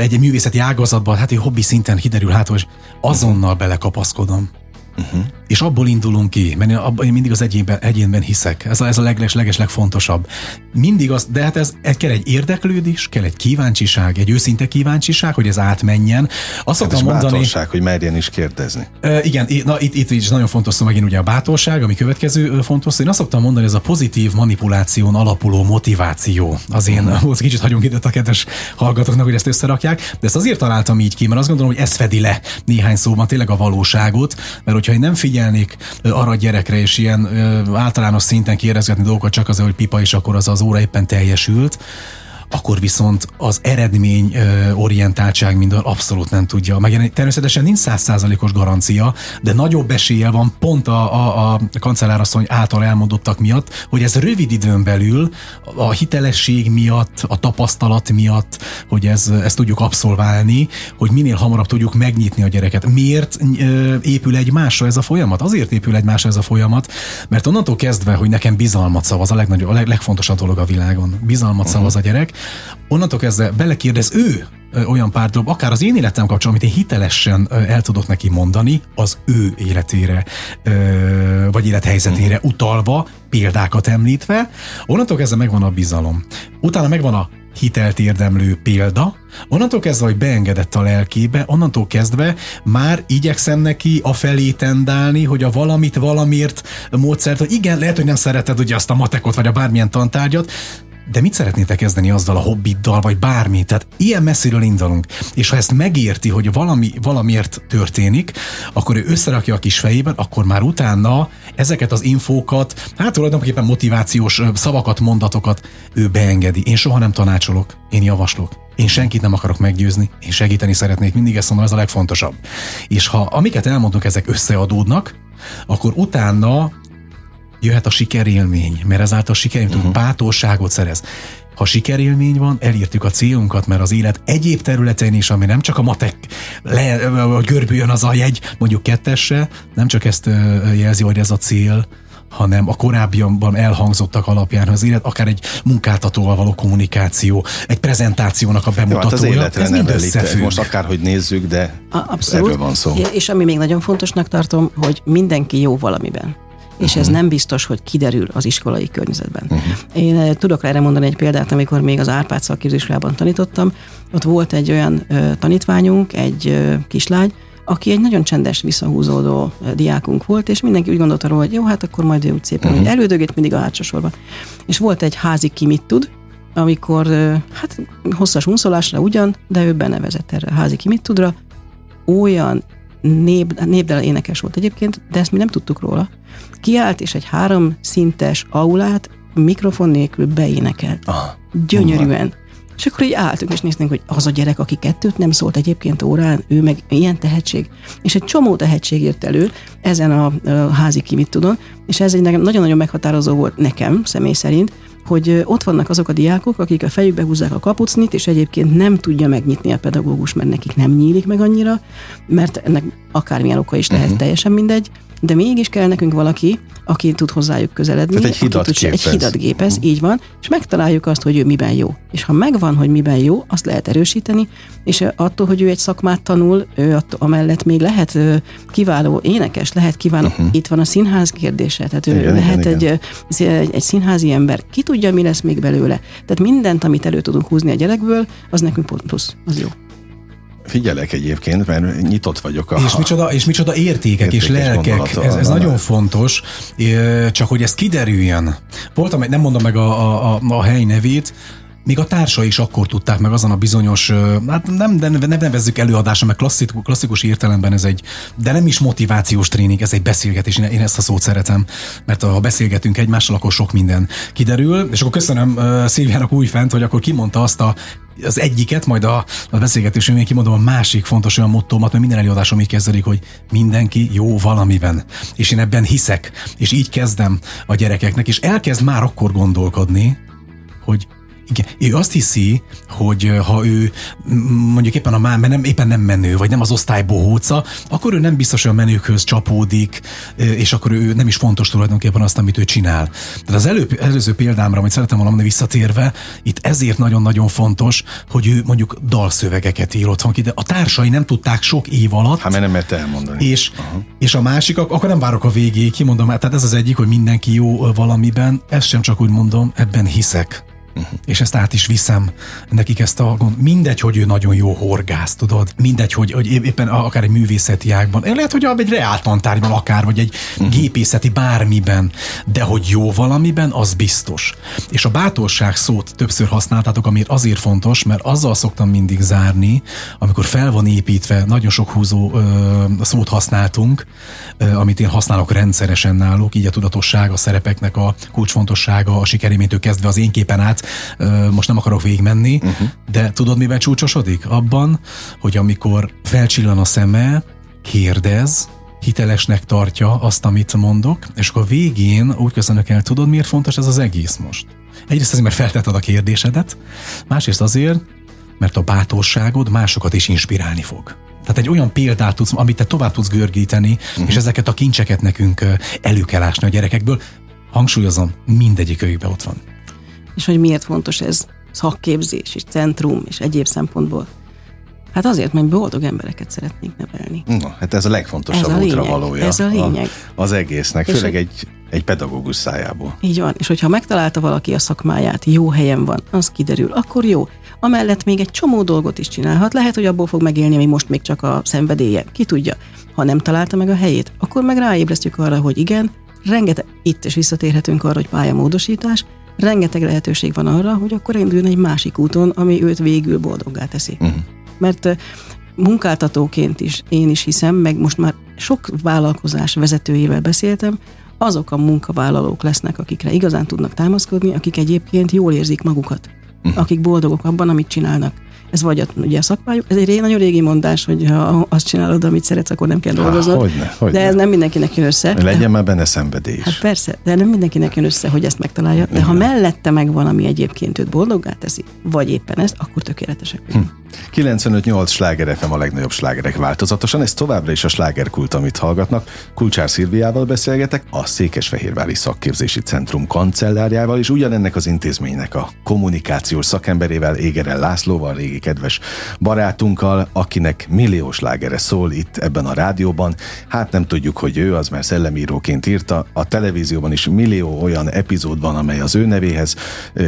egy művészeti ágazatban, hát egy hobbi szinten kiderül, hát, hogy azonnal belekapaszkodom. Uh-huh. És abból indulunk ki, mert én, abban, én mindig az egyénben, egyénben hiszek. Ez a, ez a leges, leges legfontosabb. Mindig az, de hát ez, ez kell egy érdeklődés, kell egy kíváncsiság, egy őszinte kíváncsiság, hogy ez átmenjen. Azt hát szoktam mondani. bátorság, hogy merjen is kérdezni. E, igen, na, itt, itt is nagyon fontos szó megint ugye a bátorság, ami következő fontos. Én azt szoktam mondani, ez a pozitív manipuláción alapuló motiváció. Az én, uh-huh. az kicsit hagyunk itt a kedves hallgatóknak, hogy ezt összerakják, de ezt azért találtam így ki, mert azt gondolom, hogy ez fedi le néhány szóban tényleg a valóságot, mert hogyha én nem figyelnék arra gyerekre, és ilyen általános szinten kérdezgetni dolgokat csak azért, hogy pipa, és akkor az az óra éppen teljesült, akkor viszont az eredmény orientáltság minden abszolút nem tudja megjelenni. Természetesen nincs százszázalékos garancia, de nagyobb esélye van pont a, a, a kancellárasszony által elmondottak miatt, hogy ez rövid időn belül a hitelesség miatt, a tapasztalat miatt, hogy ez, ezt tudjuk abszolválni, hogy minél hamarabb tudjuk megnyitni a gyereket. Miért épül egymásra ez a folyamat? Azért épül egymásra ez a folyamat, mert onnantól kezdve, hogy nekem bizalmat szavaz, a legnagyobb, a leg, legfontosabb dolog a világon. Bizalmat uh-huh. szavaz a gyerek, onnantól kezdve belekérdez ő olyan pár dolog, akár az én életem kapcsolatban, amit én hitelesen el tudok neki mondani, az ő életére, vagy élethelyzetére utalva, példákat említve, onnantól kezdve megvan a bizalom. Utána megvan a hitelt érdemlő példa, onnantól kezdve, hogy beengedett a lelkébe, onnantól kezdve már igyekszem neki a felé tendálni, hogy a valamit valamiért módszert, hogy igen, lehet, hogy nem szereted ugye azt a matekot, vagy a bármilyen tantárgyat, de mit szeretnétek kezdeni azzal a hobbiddal, vagy bármi? Tehát ilyen messziről indulunk. És ha ezt megérti, hogy valami, valamiért történik, akkor ő összerakja a kis fejében, akkor már utána ezeket az infókat, hát tulajdonképpen motivációs szavakat, mondatokat ő beengedi. Én soha nem tanácsolok, én javaslok. Én senkit nem akarok meggyőzni, én segíteni szeretnék, mindig ezt mondom, ez a legfontosabb. És ha amiket elmondunk, ezek összeadódnak, akkor utána jöhet a sikerélmény, mert ezáltal sikerélmény uh-huh. bátorságot szerez. Ha sikerélmény van, elírtük a célunkat, mert az élet egyéb területein is, ami nem csak a matek, le, görbüljön az a jegy, mondjuk kettesre, nem csak ezt jelzi, hogy ez a cél, hanem a korábbiakban elhangzottak alapján az élet, akár egy munkáltatóval való kommunikáció, egy prezentációnak a bemutatója, Jó, hát az ez mind összefügg. Most akárhogy nézzük, de Abszolút. erről van szó. És ami még nagyon fontosnak tartom, hogy mindenki jó valamiben és uh-huh. ez nem biztos, hogy kiderül az iskolai környezetben. Uh-huh. Én eh, tudok erre mondani egy példát, amikor még az Árpád szakképzéskolában tanítottam, ott volt egy olyan ö, tanítványunk, egy ö, kislány, aki egy nagyon csendes, visszahúzódó diákunk volt, és mindenki úgy gondolta róla, hogy jó, hát akkor majd ő úgy szépen, uh-huh. hogy elődögét mindig a hátsó sorban. És volt egy házi ki mit tud, amikor hát hosszas unszolásra ugyan, de ő benevezett erre a házi ki mit tudra, olyan nép, népdel énekes volt egyébként, de ezt mi nem tudtuk róla. Kiállt, és egy három szintes aulát mikrofon nélkül beénekelt. Ah, Gyönyörűen. És akkor így álltunk, és néztünk, hogy az a gyerek, aki kettőt nem szólt egyébként órán, ő meg ilyen tehetség. És egy csomó tehetség jött elő ezen a, a házi ki mit tudom, és ez egy nagyon-nagyon meghatározó volt nekem, személy szerint, hogy ott vannak azok a diákok, akik a fejükbe húzzák a kapucnit, és egyébként nem tudja megnyitni a pedagógus, mert nekik nem nyílik meg annyira, mert ennek akármilyen oka is lehet, uh-huh. teljesen mindegy, de mégis kell nekünk valaki, aki tud hozzájuk közeledni. Tehát egy hidat tud, gépez. Egy hidat gépez, uh-huh. így van, és megtaláljuk azt, hogy ő miben jó. És ha megvan, hogy miben jó, azt lehet erősíteni, és attól, hogy ő egy szakmát tanul, ő attól, amellett még lehet kiváló énekes, lehet kiváló, uh-huh. itt van a színház kérdése, tehát ő igen, lehet igen, egy, igen. Egy, egy színházi ember, ki tudja, mi lesz még belőle. Tehát mindent, amit elő tudunk húzni a gyerekből, az nekünk plusz, az jó. Figyelek egyébként, mert nyitott vagyok a... És micsoda, és micsoda értékek és lelkek, ez, ez nagyon fontos, csak hogy ez kiderüljön. Voltam, nem mondom meg a, a, a, a hely nevét, még a társa is akkor tudták meg azon a bizonyos, hát nem, de nem nevezzük előadásra, mert klasszikus, klasszikus értelemben ez egy, de nem is motivációs tréning, ez egy beszélgetés, én ezt a szót szeretem, mert ha beszélgetünk egymással, akkor sok minden kiderül, és akkor köszönöm uh, Szilviának újfent, hogy akkor kimondta azt a az egyiket, majd a, a beszélgetésünk én kimondom a másik fontos olyan mottómat, mert minden előadásom így kezdődik, hogy mindenki jó valamiben. És én ebben hiszek, és így kezdem a gyerekeknek, és elkezd már akkor gondolkodni, hogy igen, ő azt hiszi, hogy ha ő mondjuk éppen a már, nem, éppen nem menő, vagy nem az osztály bohóca, akkor ő nem biztos, hogy a menőkhöz csapódik, és akkor ő nem is fontos tulajdonképpen azt, amit ő csinál. De az előbb, előző példámra, amit szeretem volna visszatérve, itt ezért nagyon-nagyon fontos, hogy ő mondjuk dalszövegeket ír otthon ki, de a társai nem tudták sok év alatt. Hát mert nem mert elmondani. És, és a másik, akkor nem várok a végéig, kimondom, tehát ez az egyik, hogy mindenki jó valamiben, ezt sem csak úgy mondom, ebben hiszek. Uh-huh. És ezt át is viszem nekik ezt a gond. Mindegy, hogy ő nagyon jó horgász, tudod. Mindegy, hogy, hogy éppen akár egy művészeti ágban. Lehet, hogy egy reáltantárgyban akár, vagy egy uh-huh. gépészeti bármiben. De hogy jó valamiben, az biztos. És a bátorság szót többször használtátok, amit azért fontos, mert azzal szoktam mindig zárni, amikor fel van építve, nagyon sok húzó ö, szót használtunk, ö, amit én használok rendszeresen náluk, így a tudatosság, a szerepeknek a kulcsfontossága, a sikerémétől kezdve az én képen át, most nem akarok végigmenni, uh-huh. de tudod, miben csúcsosodik? Abban, hogy amikor felcsillan a szeme, kérdez, hitelesnek tartja azt, amit mondok, és akkor végén úgy köszönök el, tudod, miért fontos ez az egész most? Egyrészt azért, mert feltetted a kérdésedet, másrészt azért, mert a bátorságod másokat is inspirálni fog. Tehát egy olyan példát tudsz, amit te tovább tudsz görgíteni, uh-huh. és ezeket a kincseket nekünk elő kell ásni a gyerekekből. Hangsúlyozom, mindegyik őjükben ott van és hogy miért fontos ez szakképzés és centrum és egyéb szempontból. Hát azért, mert boldog embereket szeretnénk nevelni. Na, hát ez a legfontosabb ez a lényeg, valója. Ez a lényeg. A, az egésznek, és főleg egy, egy pedagógus szájából. Így van, és hogyha megtalálta valaki a szakmáját, jó helyen van, az kiderül, akkor jó. Amellett még egy csomó dolgot is csinálhat, lehet, hogy abból fog megélni, ami most még csak a szenvedélye, ki tudja. Ha nem találta meg a helyét, akkor meg ráébresztjük arra, hogy igen, rengeteg, itt is visszatérhetünk arra, hogy pályamódosítás, rengeteg lehetőség van arra, hogy akkor induljon egy másik úton, ami őt végül boldoggá teszi. Uh-huh. Mert munkáltatóként is én is hiszem, meg most már sok vállalkozás vezetőjével beszéltem, azok a munkavállalók lesznek, akikre igazán tudnak támaszkodni, akik egyébként jól érzik magukat, uh-huh. akik boldogok abban, amit csinálnak. Ez vagy a, ugye a szakmájuk, ez egy nagyon régi mondás, hogy ha azt csinálod, amit szeretsz, akkor nem kell dolgoznod. Hogyne, hogyne. De ez nem mindenkinek jön össze. Legyen de, már benne szenvedés. Hát persze, de nem mindenkinek jön össze, hogy ezt megtalálja. De ha mellette meg valami egyébként őt boldoggá teszi, vagy éppen ezt, akkor tökéletesek. Hm. 95-8 sláger FM a legnagyobb slágerek változatosan, ez továbbra is a slágerkult, amit hallgatnak. Kulcsár Szilviával beszélgetek, a Székesfehérvári Szakképzési Centrum kancellárjával, és ugyanennek az intézménynek a kommunikációs szakemberével, Égerel Lászlóval, régi kedves barátunkkal, akinek milliós lágere szól itt ebben a rádióban. Hát nem tudjuk, hogy ő az, mert szellemíróként írta. A televízióban is millió olyan epizód van, amely az ő nevéhez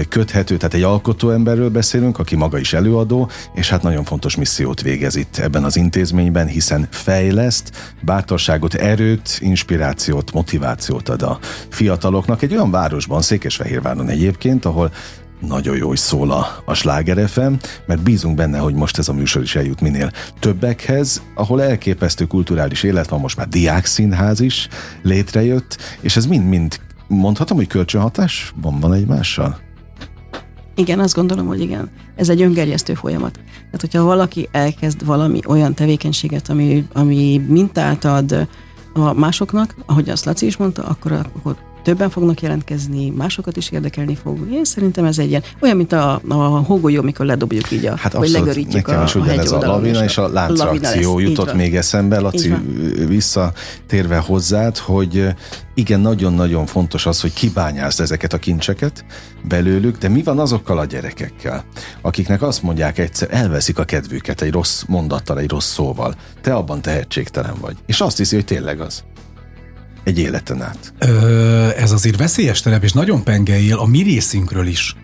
köthető, tehát egy alkotó emberről beszélünk, aki maga is előadó, és hát nagyon fontos missziót végez itt ebben az intézményben, hiszen fejleszt, bátorságot, erőt, inspirációt, motivációt ad a fiataloknak. Egy olyan városban, Székesfehérváron egyébként, ahol nagyon jó is szól a, a Sláger FM, mert bízunk benne, hogy most ez a műsor is eljut minél többekhez, ahol elképesztő kulturális élet van, most már diákszínház is létrejött, és ez mind-mind mondhatom, hogy kölcsönhatás van, van egymással? Igen, azt gondolom, hogy igen. Ez egy öngerjesztő folyamat. Tehát, hogyha valaki elkezd valami olyan tevékenységet, ami, ami mintát ad a másoknak, ahogy azt Laci is mondta, akkor, akkor többen fognak jelentkezni, másokat is érdekelni fog. Én szerintem ez egy ilyen, olyan, mint a, a hógolyó, amikor ledobjuk így, a, hát vagy legörítjük nekem a, is a ez a lavina és a láncreakció jutott még eszembe, Laci, visszatérve hozzád, hogy igen, nagyon-nagyon fontos az, hogy kibányázd ezeket a kincseket belőlük, de mi van azokkal a gyerekekkel, akiknek azt mondják egyszer, elveszik a kedvüket egy rossz mondattal, egy rossz szóval. Te abban tehetségtelen vagy. És azt hiszi, hogy tényleg az egy életen át. Ö, ez azért veszélyes terep, és nagyon pengeél a mi részünkről is.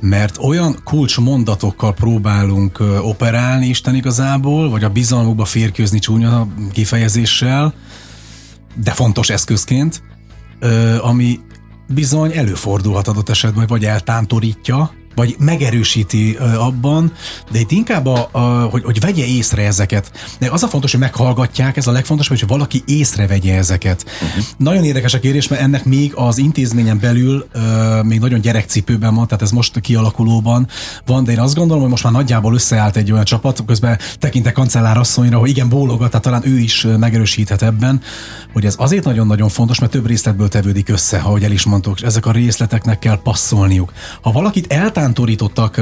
Mert olyan kulcsmondatokkal próbálunk operálni Isten igazából, vagy a bizalmukba férkőzni csúnya kifejezéssel, de fontos eszközként, ami bizony előfordulhat adott esetben, vagy eltántorítja, vagy megerősíti abban, de itt inkább, a, a, hogy, hogy vegye észre ezeket. De az a fontos, hogy meghallgatják, ez a legfontosabb, hogy valaki észrevegye ezeket. Uh-huh. Nagyon érdekes a kérés, mert ennek még az intézményen belül uh, még nagyon gyerekcipőben van, tehát ez most kialakulóban van, de én azt gondolom, hogy most már nagyjából összeállt egy olyan csapat, közben tekintek kancellárasszonyra, hogy igen, bólogat, tehát talán ő is megerősíthet ebben, hogy ez azért nagyon-nagyon fontos, mert több részletből tevődik össze, ahogy el is mondtok, és ezek a részleteknek kell passzolniuk. Ha valakit eltán eltántorítottak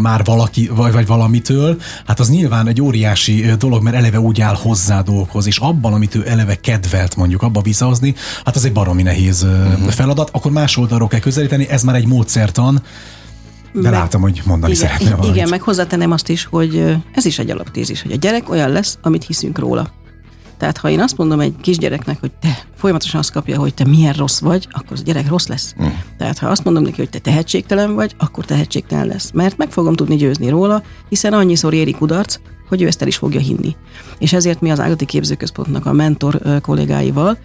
már valaki, vagy, vagy valamitől, hát az nyilván egy óriási dolog, mert eleve úgy áll hozzá dolgokhoz, és abban, amit ő eleve kedvelt mondjuk abba visszahozni, hát az egy baromi nehéz uh-huh. feladat, akkor más oldalról kell közelíteni, ez már egy módszertan, de meg, látom, hogy mondani igen, szeretném valamit. Igen, meg hozzátenem azt is, hogy ez is egy alaptézis, hogy a gyerek olyan lesz, amit hiszünk róla. Tehát ha én azt mondom egy kisgyereknek, hogy te folyamatosan azt kapja, hogy te milyen rossz vagy, akkor az a gyerek rossz lesz. Mm. Tehát ha azt mondom neki, hogy te tehetségtelen vagy, akkor tehetségtelen lesz. Mert meg fogom tudni győzni róla, hiszen annyiszor éri kudarc, hogy ő ezt el is fogja hinni. És ezért mi az Ágati Képzőközpontnak a mentor kollégáival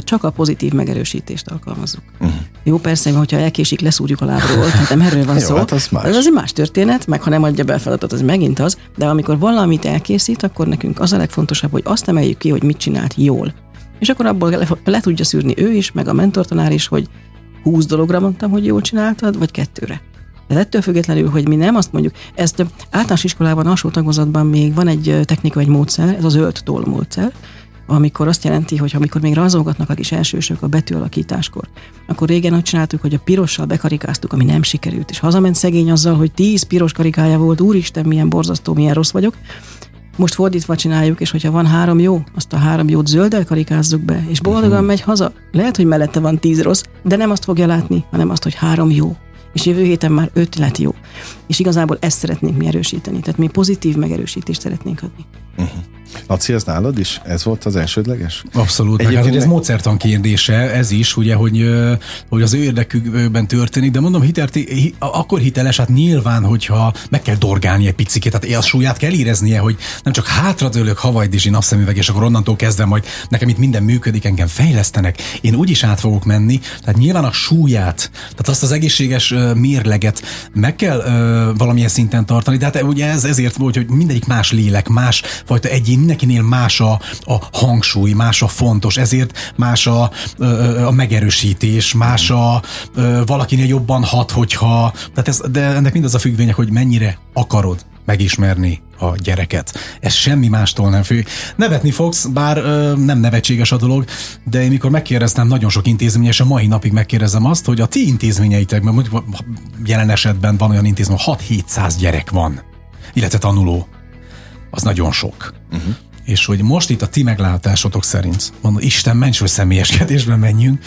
csak a pozitív megerősítést alkalmazzuk. Uh-huh. Jó, persze, hogyha elkésik, leszúrjuk a lábról, tehát nem erről van Jó, szó. Hát az más. Ez az egy más történet, meg ha nem adja be a feladatot, az megint az, de amikor valamit elkészít, akkor nekünk az a legfontosabb, hogy azt emeljük ki, hogy mit csinált jól. És akkor abból le, le tudja szűrni ő is, meg a mentortanár is, hogy 20 dologra mondtam, hogy jól csináltad, vagy kettőre. De ettől függetlenül, hogy mi nem azt mondjuk, ezt általános iskolában, alsó tagozatban még van egy technika, egy módszer, ez a zöld toll módszer, amikor azt jelenti, hogy amikor még rajzolgatnak a kis elsősök a betűalakításkor, akkor régen úgy csináltuk, hogy a pirossal bekarikáztuk, ami nem sikerült, és hazament szegény azzal, hogy tíz piros karikája volt, úristen, milyen borzasztó, milyen rossz vagyok. Most fordítva csináljuk, és hogyha van három jó, azt a három jót zölddel karikázzuk be, és boldogan uh-huh. megy haza. Lehet, hogy mellette van tíz rossz, de nem azt fogja látni, hanem azt, hogy három jó és jövő héten már öt lett jó. És igazából ezt szeretnénk mi erősíteni, tehát mi pozitív megerősítést szeretnénk adni. Uh-huh. Laci, ez nálad is? Ez volt az elsődleges? Abszolút. Egyébként hát, ez módszertan kérdése, ez is, ugye, hogy, hogy az ő érdekükben történik, de mondom, hitelt, akkor hiteles, hát nyilván, hogyha meg kell dorgálni egy picit, tehát a súlyát kell éreznie, hogy nem csak hátradőlök Hawaii Dizsi napszemüveg, és akkor onnantól kezdve majd nekem itt minden működik, engem fejlesztenek, én úgyis át fogok menni, tehát nyilván a súlyát, tehát azt az egészséges mérleget meg kell uh, valamilyen szinten tartani, de hát ugye ez ezért volt, hogy mindegyik más lélek, más fajta egyén, mindenkinél más a, a hangsúly, más a fontos, ezért más a, a megerősítés, más a valakinél jobban hat, hogyha, tehát ez, de ennek mind az a függvények, hogy mennyire akarod megismerni a gyereket. Ez semmi mástól nem függ. Nevetni fogsz, bár ö, nem nevetséges a dolog, de én mikor megkérdeztem nagyon sok intézmény, és a mai napig megkérdezem azt, hogy a ti intézményeitekben, mondjuk jelen esetben van olyan intézmény, 6-700 gyerek van, illetve tanuló. Az nagyon sok. Uh-huh és hogy most itt a ti meglátásotok szerint, mondom, Isten, mencs, hogy személyeskedésben menjünk,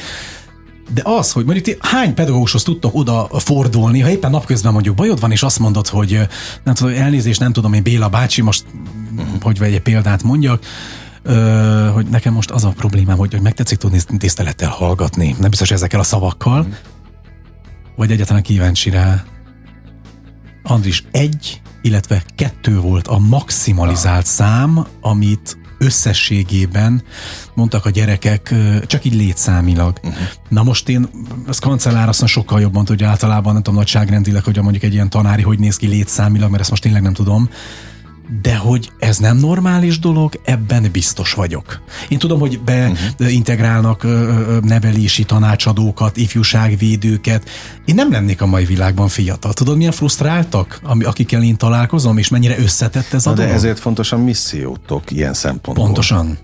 De az, hogy mondjuk ti hány pedagógushoz tudtok oda fordulni, ha éppen napközben mondjuk bajod van, és azt mondod, hogy nem tudom, elnézést, nem tudom, én Béla bácsi, most uh-huh. hogy egy példát mondjak, Ö, hogy nekem most az a problémám, hogy, hogy megtetszik tudni tisztelettel hallgatni. Nem biztos ezekkel a szavakkal, uh-huh. vagy egyáltalán kíváncsi rá. Andris, egy, illetve kettő volt a maximalizált ah. szám, amit összességében mondtak a gyerekek, csak így létszámilag. Uh-huh. Na most én, az kancellár azt sokkal jobb mondta, hogy általában nem tudom nagyságrendileg, hogy mondjuk egy ilyen tanári hogy néz ki létszámilag, mert ezt most tényleg nem tudom de hogy ez nem normális dolog, ebben biztos vagyok. Én tudom, hogy beintegrálnak uh-huh. nevelési tanácsadókat, ifjúságvédőket. Én nem lennék a mai világban fiatal. Tudod, milyen frusztráltak, akikkel én találkozom, és mennyire összetett ez a Na dolog? De ezért fontos a missziótok ilyen szempontból. Pontosan.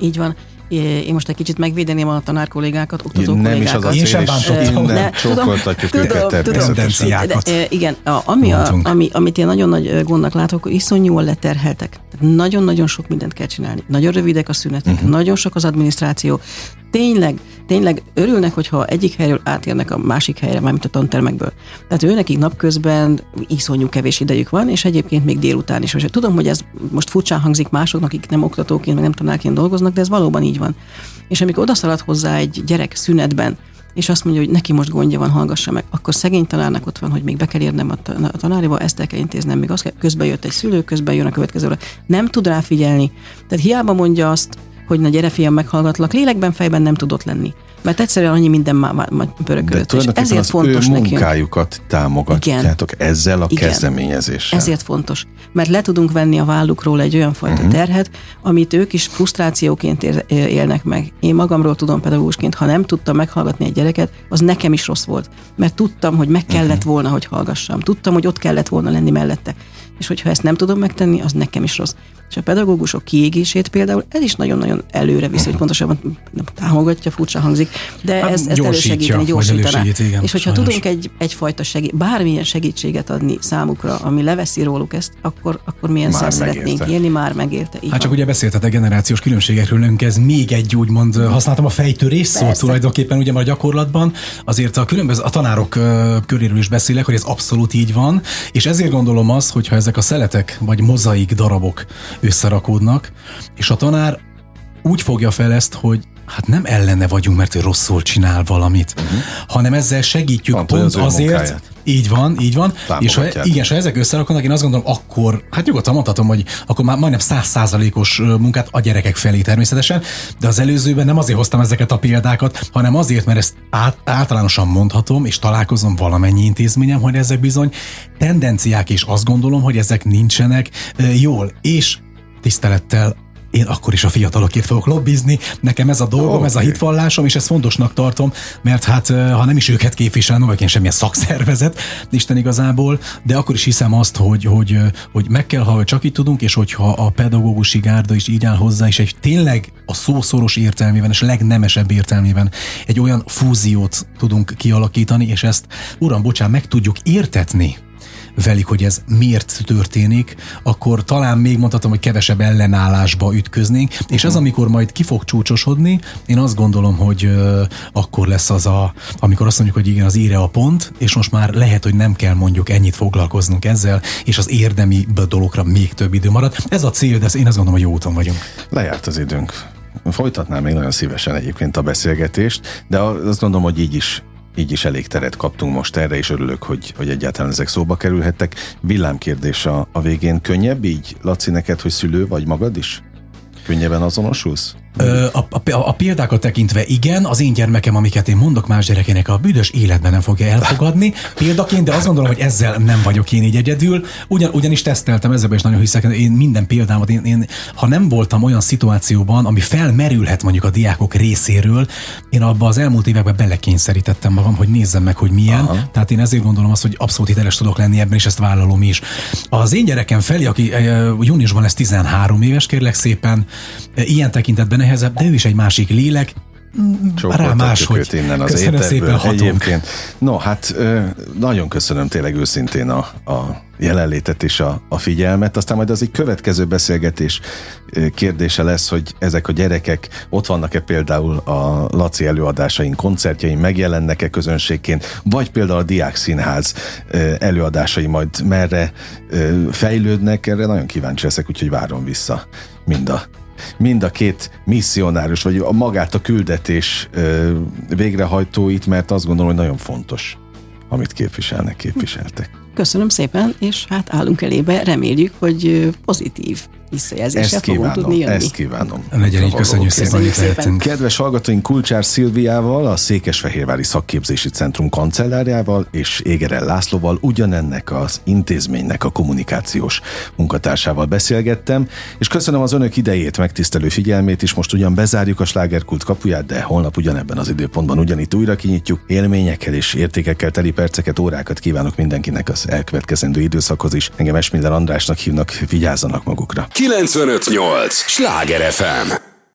Így van én most egy kicsit megvédeném a tanárkollégákat, oktató nem kollégákat. is az a cél, Én sem bántottam. Innen csókoltatjuk őket természetesen. De, igen, ami, a, ami, amit én nagyon nagy gondnak látok, hogy iszonyúan leterheltek. Nagyon-nagyon sok mindent kell csinálni. Nagyon rövidek a szünetek, uh-huh. nagyon sok az adminisztráció. Tényleg, tényleg örülnek, hogyha egyik helyről átérnek a másik helyre, mármint a tantermekből. Tehát ő nekik napközben iszonyú kevés idejük van, és egyébként még délután is. És tudom, hogy ez most furcsán hangzik másoknak, akik nem oktatóként, meg nem tanárként dolgoznak, de ez valóban így van. És amikor odaszalad hozzá egy gyerek szünetben, és azt mondja, hogy neki most gondja van, hallgassa meg, akkor szegény tanárnak ott van, hogy még be kell érnem a tanáriba, ezt el kell intéznem, még azt kell, közben jött egy szülő, közben jön a következő. Nem tud rá figyelni. Tehát hiába mondja azt, hogy na gyere fiam, meghallgatlak, lélekben, fejben nem tudott lenni. Mert egyszerűen annyi minden már, már pörögött. És ezért fontos ő munkájukat támogatjátok Igen. ezzel a Igen. kezdeményezéssel. Ezért fontos. Mert le tudunk venni a vállukról egy olyan fajta uh-huh. terhet, amit ők is frusztrációként élnek meg. Én magamról tudom pedagógusként, ha nem tudtam meghallgatni egy gyereket, az nekem is rossz volt. Mert tudtam, hogy meg kellett uh-huh. volna, hogy hallgassam. Tudtam, hogy ott kellett volna lenni mellette. És hogyha ezt nem tudom megtenni, az nekem is rossz. És a pedagógusok kiégését például ez is nagyon-nagyon előre visz, hogy pontosabban nem támogatja, furcsa hangzik, de hát ez, ezt elősegíteni, gyorsítaná. Igen, és hogyha sajnos. tudunk egy, egyfajta segít, bármilyen segítséget adni számukra, ami leveszi róluk ezt, akkor, akkor milyen szer szeretnénk élni, már megérte. Így hát csak ugye beszéltetek generációs különbségekről, önk ez még egy úgymond, használtam a fejtörés szót tulajdonképpen ugye már gyakorlatban, azért a különböző a tanárok köréről is beszélek, hogy ez abszolút így van, és ezért gondolom azt, hogyha ezek a szeletek vagy mozaik darabok összerakódnak, és a tanár úgy fogja fel ezt, hogy hát nem ellene vagyunk, mert ő rosszul csinál valamit, uh-huh. hanem ezzel segítjük pont, pont az azért, munkáját. így van, így van, és ha, igen, ha ezek összeraknak, én azt gondolom, akkor, hát nyugodtan mondhatom, hogy akkor már majdnem százszázalékos munkát a gyerekek felé természetesen, de az előzőben nem azért hoztam ezeket a példákat, hanem azért, mert ezt át, általánosan mondhatom, és találkozom valamennyi intézményem, hogy ezek bizony tendenciák, és azt gondolom, hogy ezek nincsenek jól, és tisztelettel én akkor is a fiatalokért fogok lobbizni, nekem ez a dolgom, okay. ez a hitvallásom, és ezt fontosnak tartom, mert hát ha nem is őket képviselem, vagy én semmilyen szakszervezet, Isten igazából, de akkor is hiszem azt, hogy, hogy, hogy meg kell, ha csak itt tudunk, és hogyha a pedagógusi gárda is így áll hozzá, és egy tényleg a szószoros értelmében, és legnemesebb értelmében egy olyan fúziót tudunk kialakítani, és ezt, uram, bocsán, meg tudjuk értetni velük, hogy ez miért történik, akkor talán még mondhatom, hogy kevesebb ellenállásba ütköznénk, és az, amikor majd ki fog csúcsosodni, én azt gondolom, hogy akkor lesz az a, amikor azt mondjuk, hogy igen, az íre a pont, és most már lehet, hogy nem kell mondjuk ennyit foglalkoznunk ezzel, és az érdemi dologra még több idő marad. Ez a cél, de én azt gondolom, hogy jó úton vagyunk. Lejárt az időnk. Folytatnám még nagyon szívesen egyébként a beszélgetést, de azt gondolom, hogy így is így is elég teret kaptunk most erre, és örülök, hogy, hogy egyáltalán ezek szóba kerülhettek. Villámkérdés a, a végén. Könnyebb így, Laci, neked, hogy szülő vagy magad is? Könnyebben azonosulsz? A, a, a példákat tekintve igen, az én gyermekem, amiket én mondok más gyerekének, a büdös életben nem fogja elfogadni példaként, de azt gondolom, hogy ezzel nem vagyok én így egyedül. Ugyan, ugyanis teszteltem ezzel, és nagyon hiszek, én minden példámat, én, én, ha nem voltam olyan szituációban, ami felmerülhet mondjuk a diákok részéről, én abba az elmúlt években belekényszerítettem magam, hogy nézzem meg, hogy milyen. Aha. Tehát én ezért gondolom azt, hogy abszolút hiteles tudok lenni ebben, és ezt vállalom is. Az én gyerekem felé, aki júniusban lesz 13 éves, kérlek szépen, ilyen tekintetben nehezebb, de ő is egy másik lélek, rá máshogy. innen az köszönöm szépen egyébként. No, hát nagyon köszönöm tényleg őszintén a, a jelenlétet és a, a figyelmet. Aztán majd az egy következő beszélgetés kérdése lesz, hogy ezek a gyerekek ott vannak-e például a Laci előadásain, koncertjein, megjelennek-e közönségként, vagy például a Diák Színház előadásai majd merre fejlődnek, erre nagyon kíváncsi leszek, úgyhogy várom vissza mind a mind a két misszionárus, vagy a magát a küldetés végrehajtóit, mert azt gondolom, hogy nagyon fontos, amit képviselnek, képviseltek. Köszönöm szépen, és hát állunk elébe, reméljük, hogy pozitív visszajelzéssel ezt kívánom, tudni jönni. Ezt kívánom. Legyen így, köszönjük szépen, hogy lehetünk. Kedves hallgatóink, Kulcsár Szilviával, a Székesfehérvári Szakképzési Centrum kancellárjával és Égerel Lászlóval ugyanennek az intézménynek a kommunikációs munkatársával beszélgettem, és köszönöm az önök idejét, megtisztelő figyelmét, és most ugyan bezárjuk a slágerkult kapuját, de holnap ugyanebben az időpontban ugyanitt újra kinyitjuk. Élményekkel és értékekkel teli perceket, órákat kívánok mindenkinek az elkövetkezendő időszakhoz is. Engem Esmiller Andrásnak hívnak, vigyázzanak magukra. 958! Sláger FM!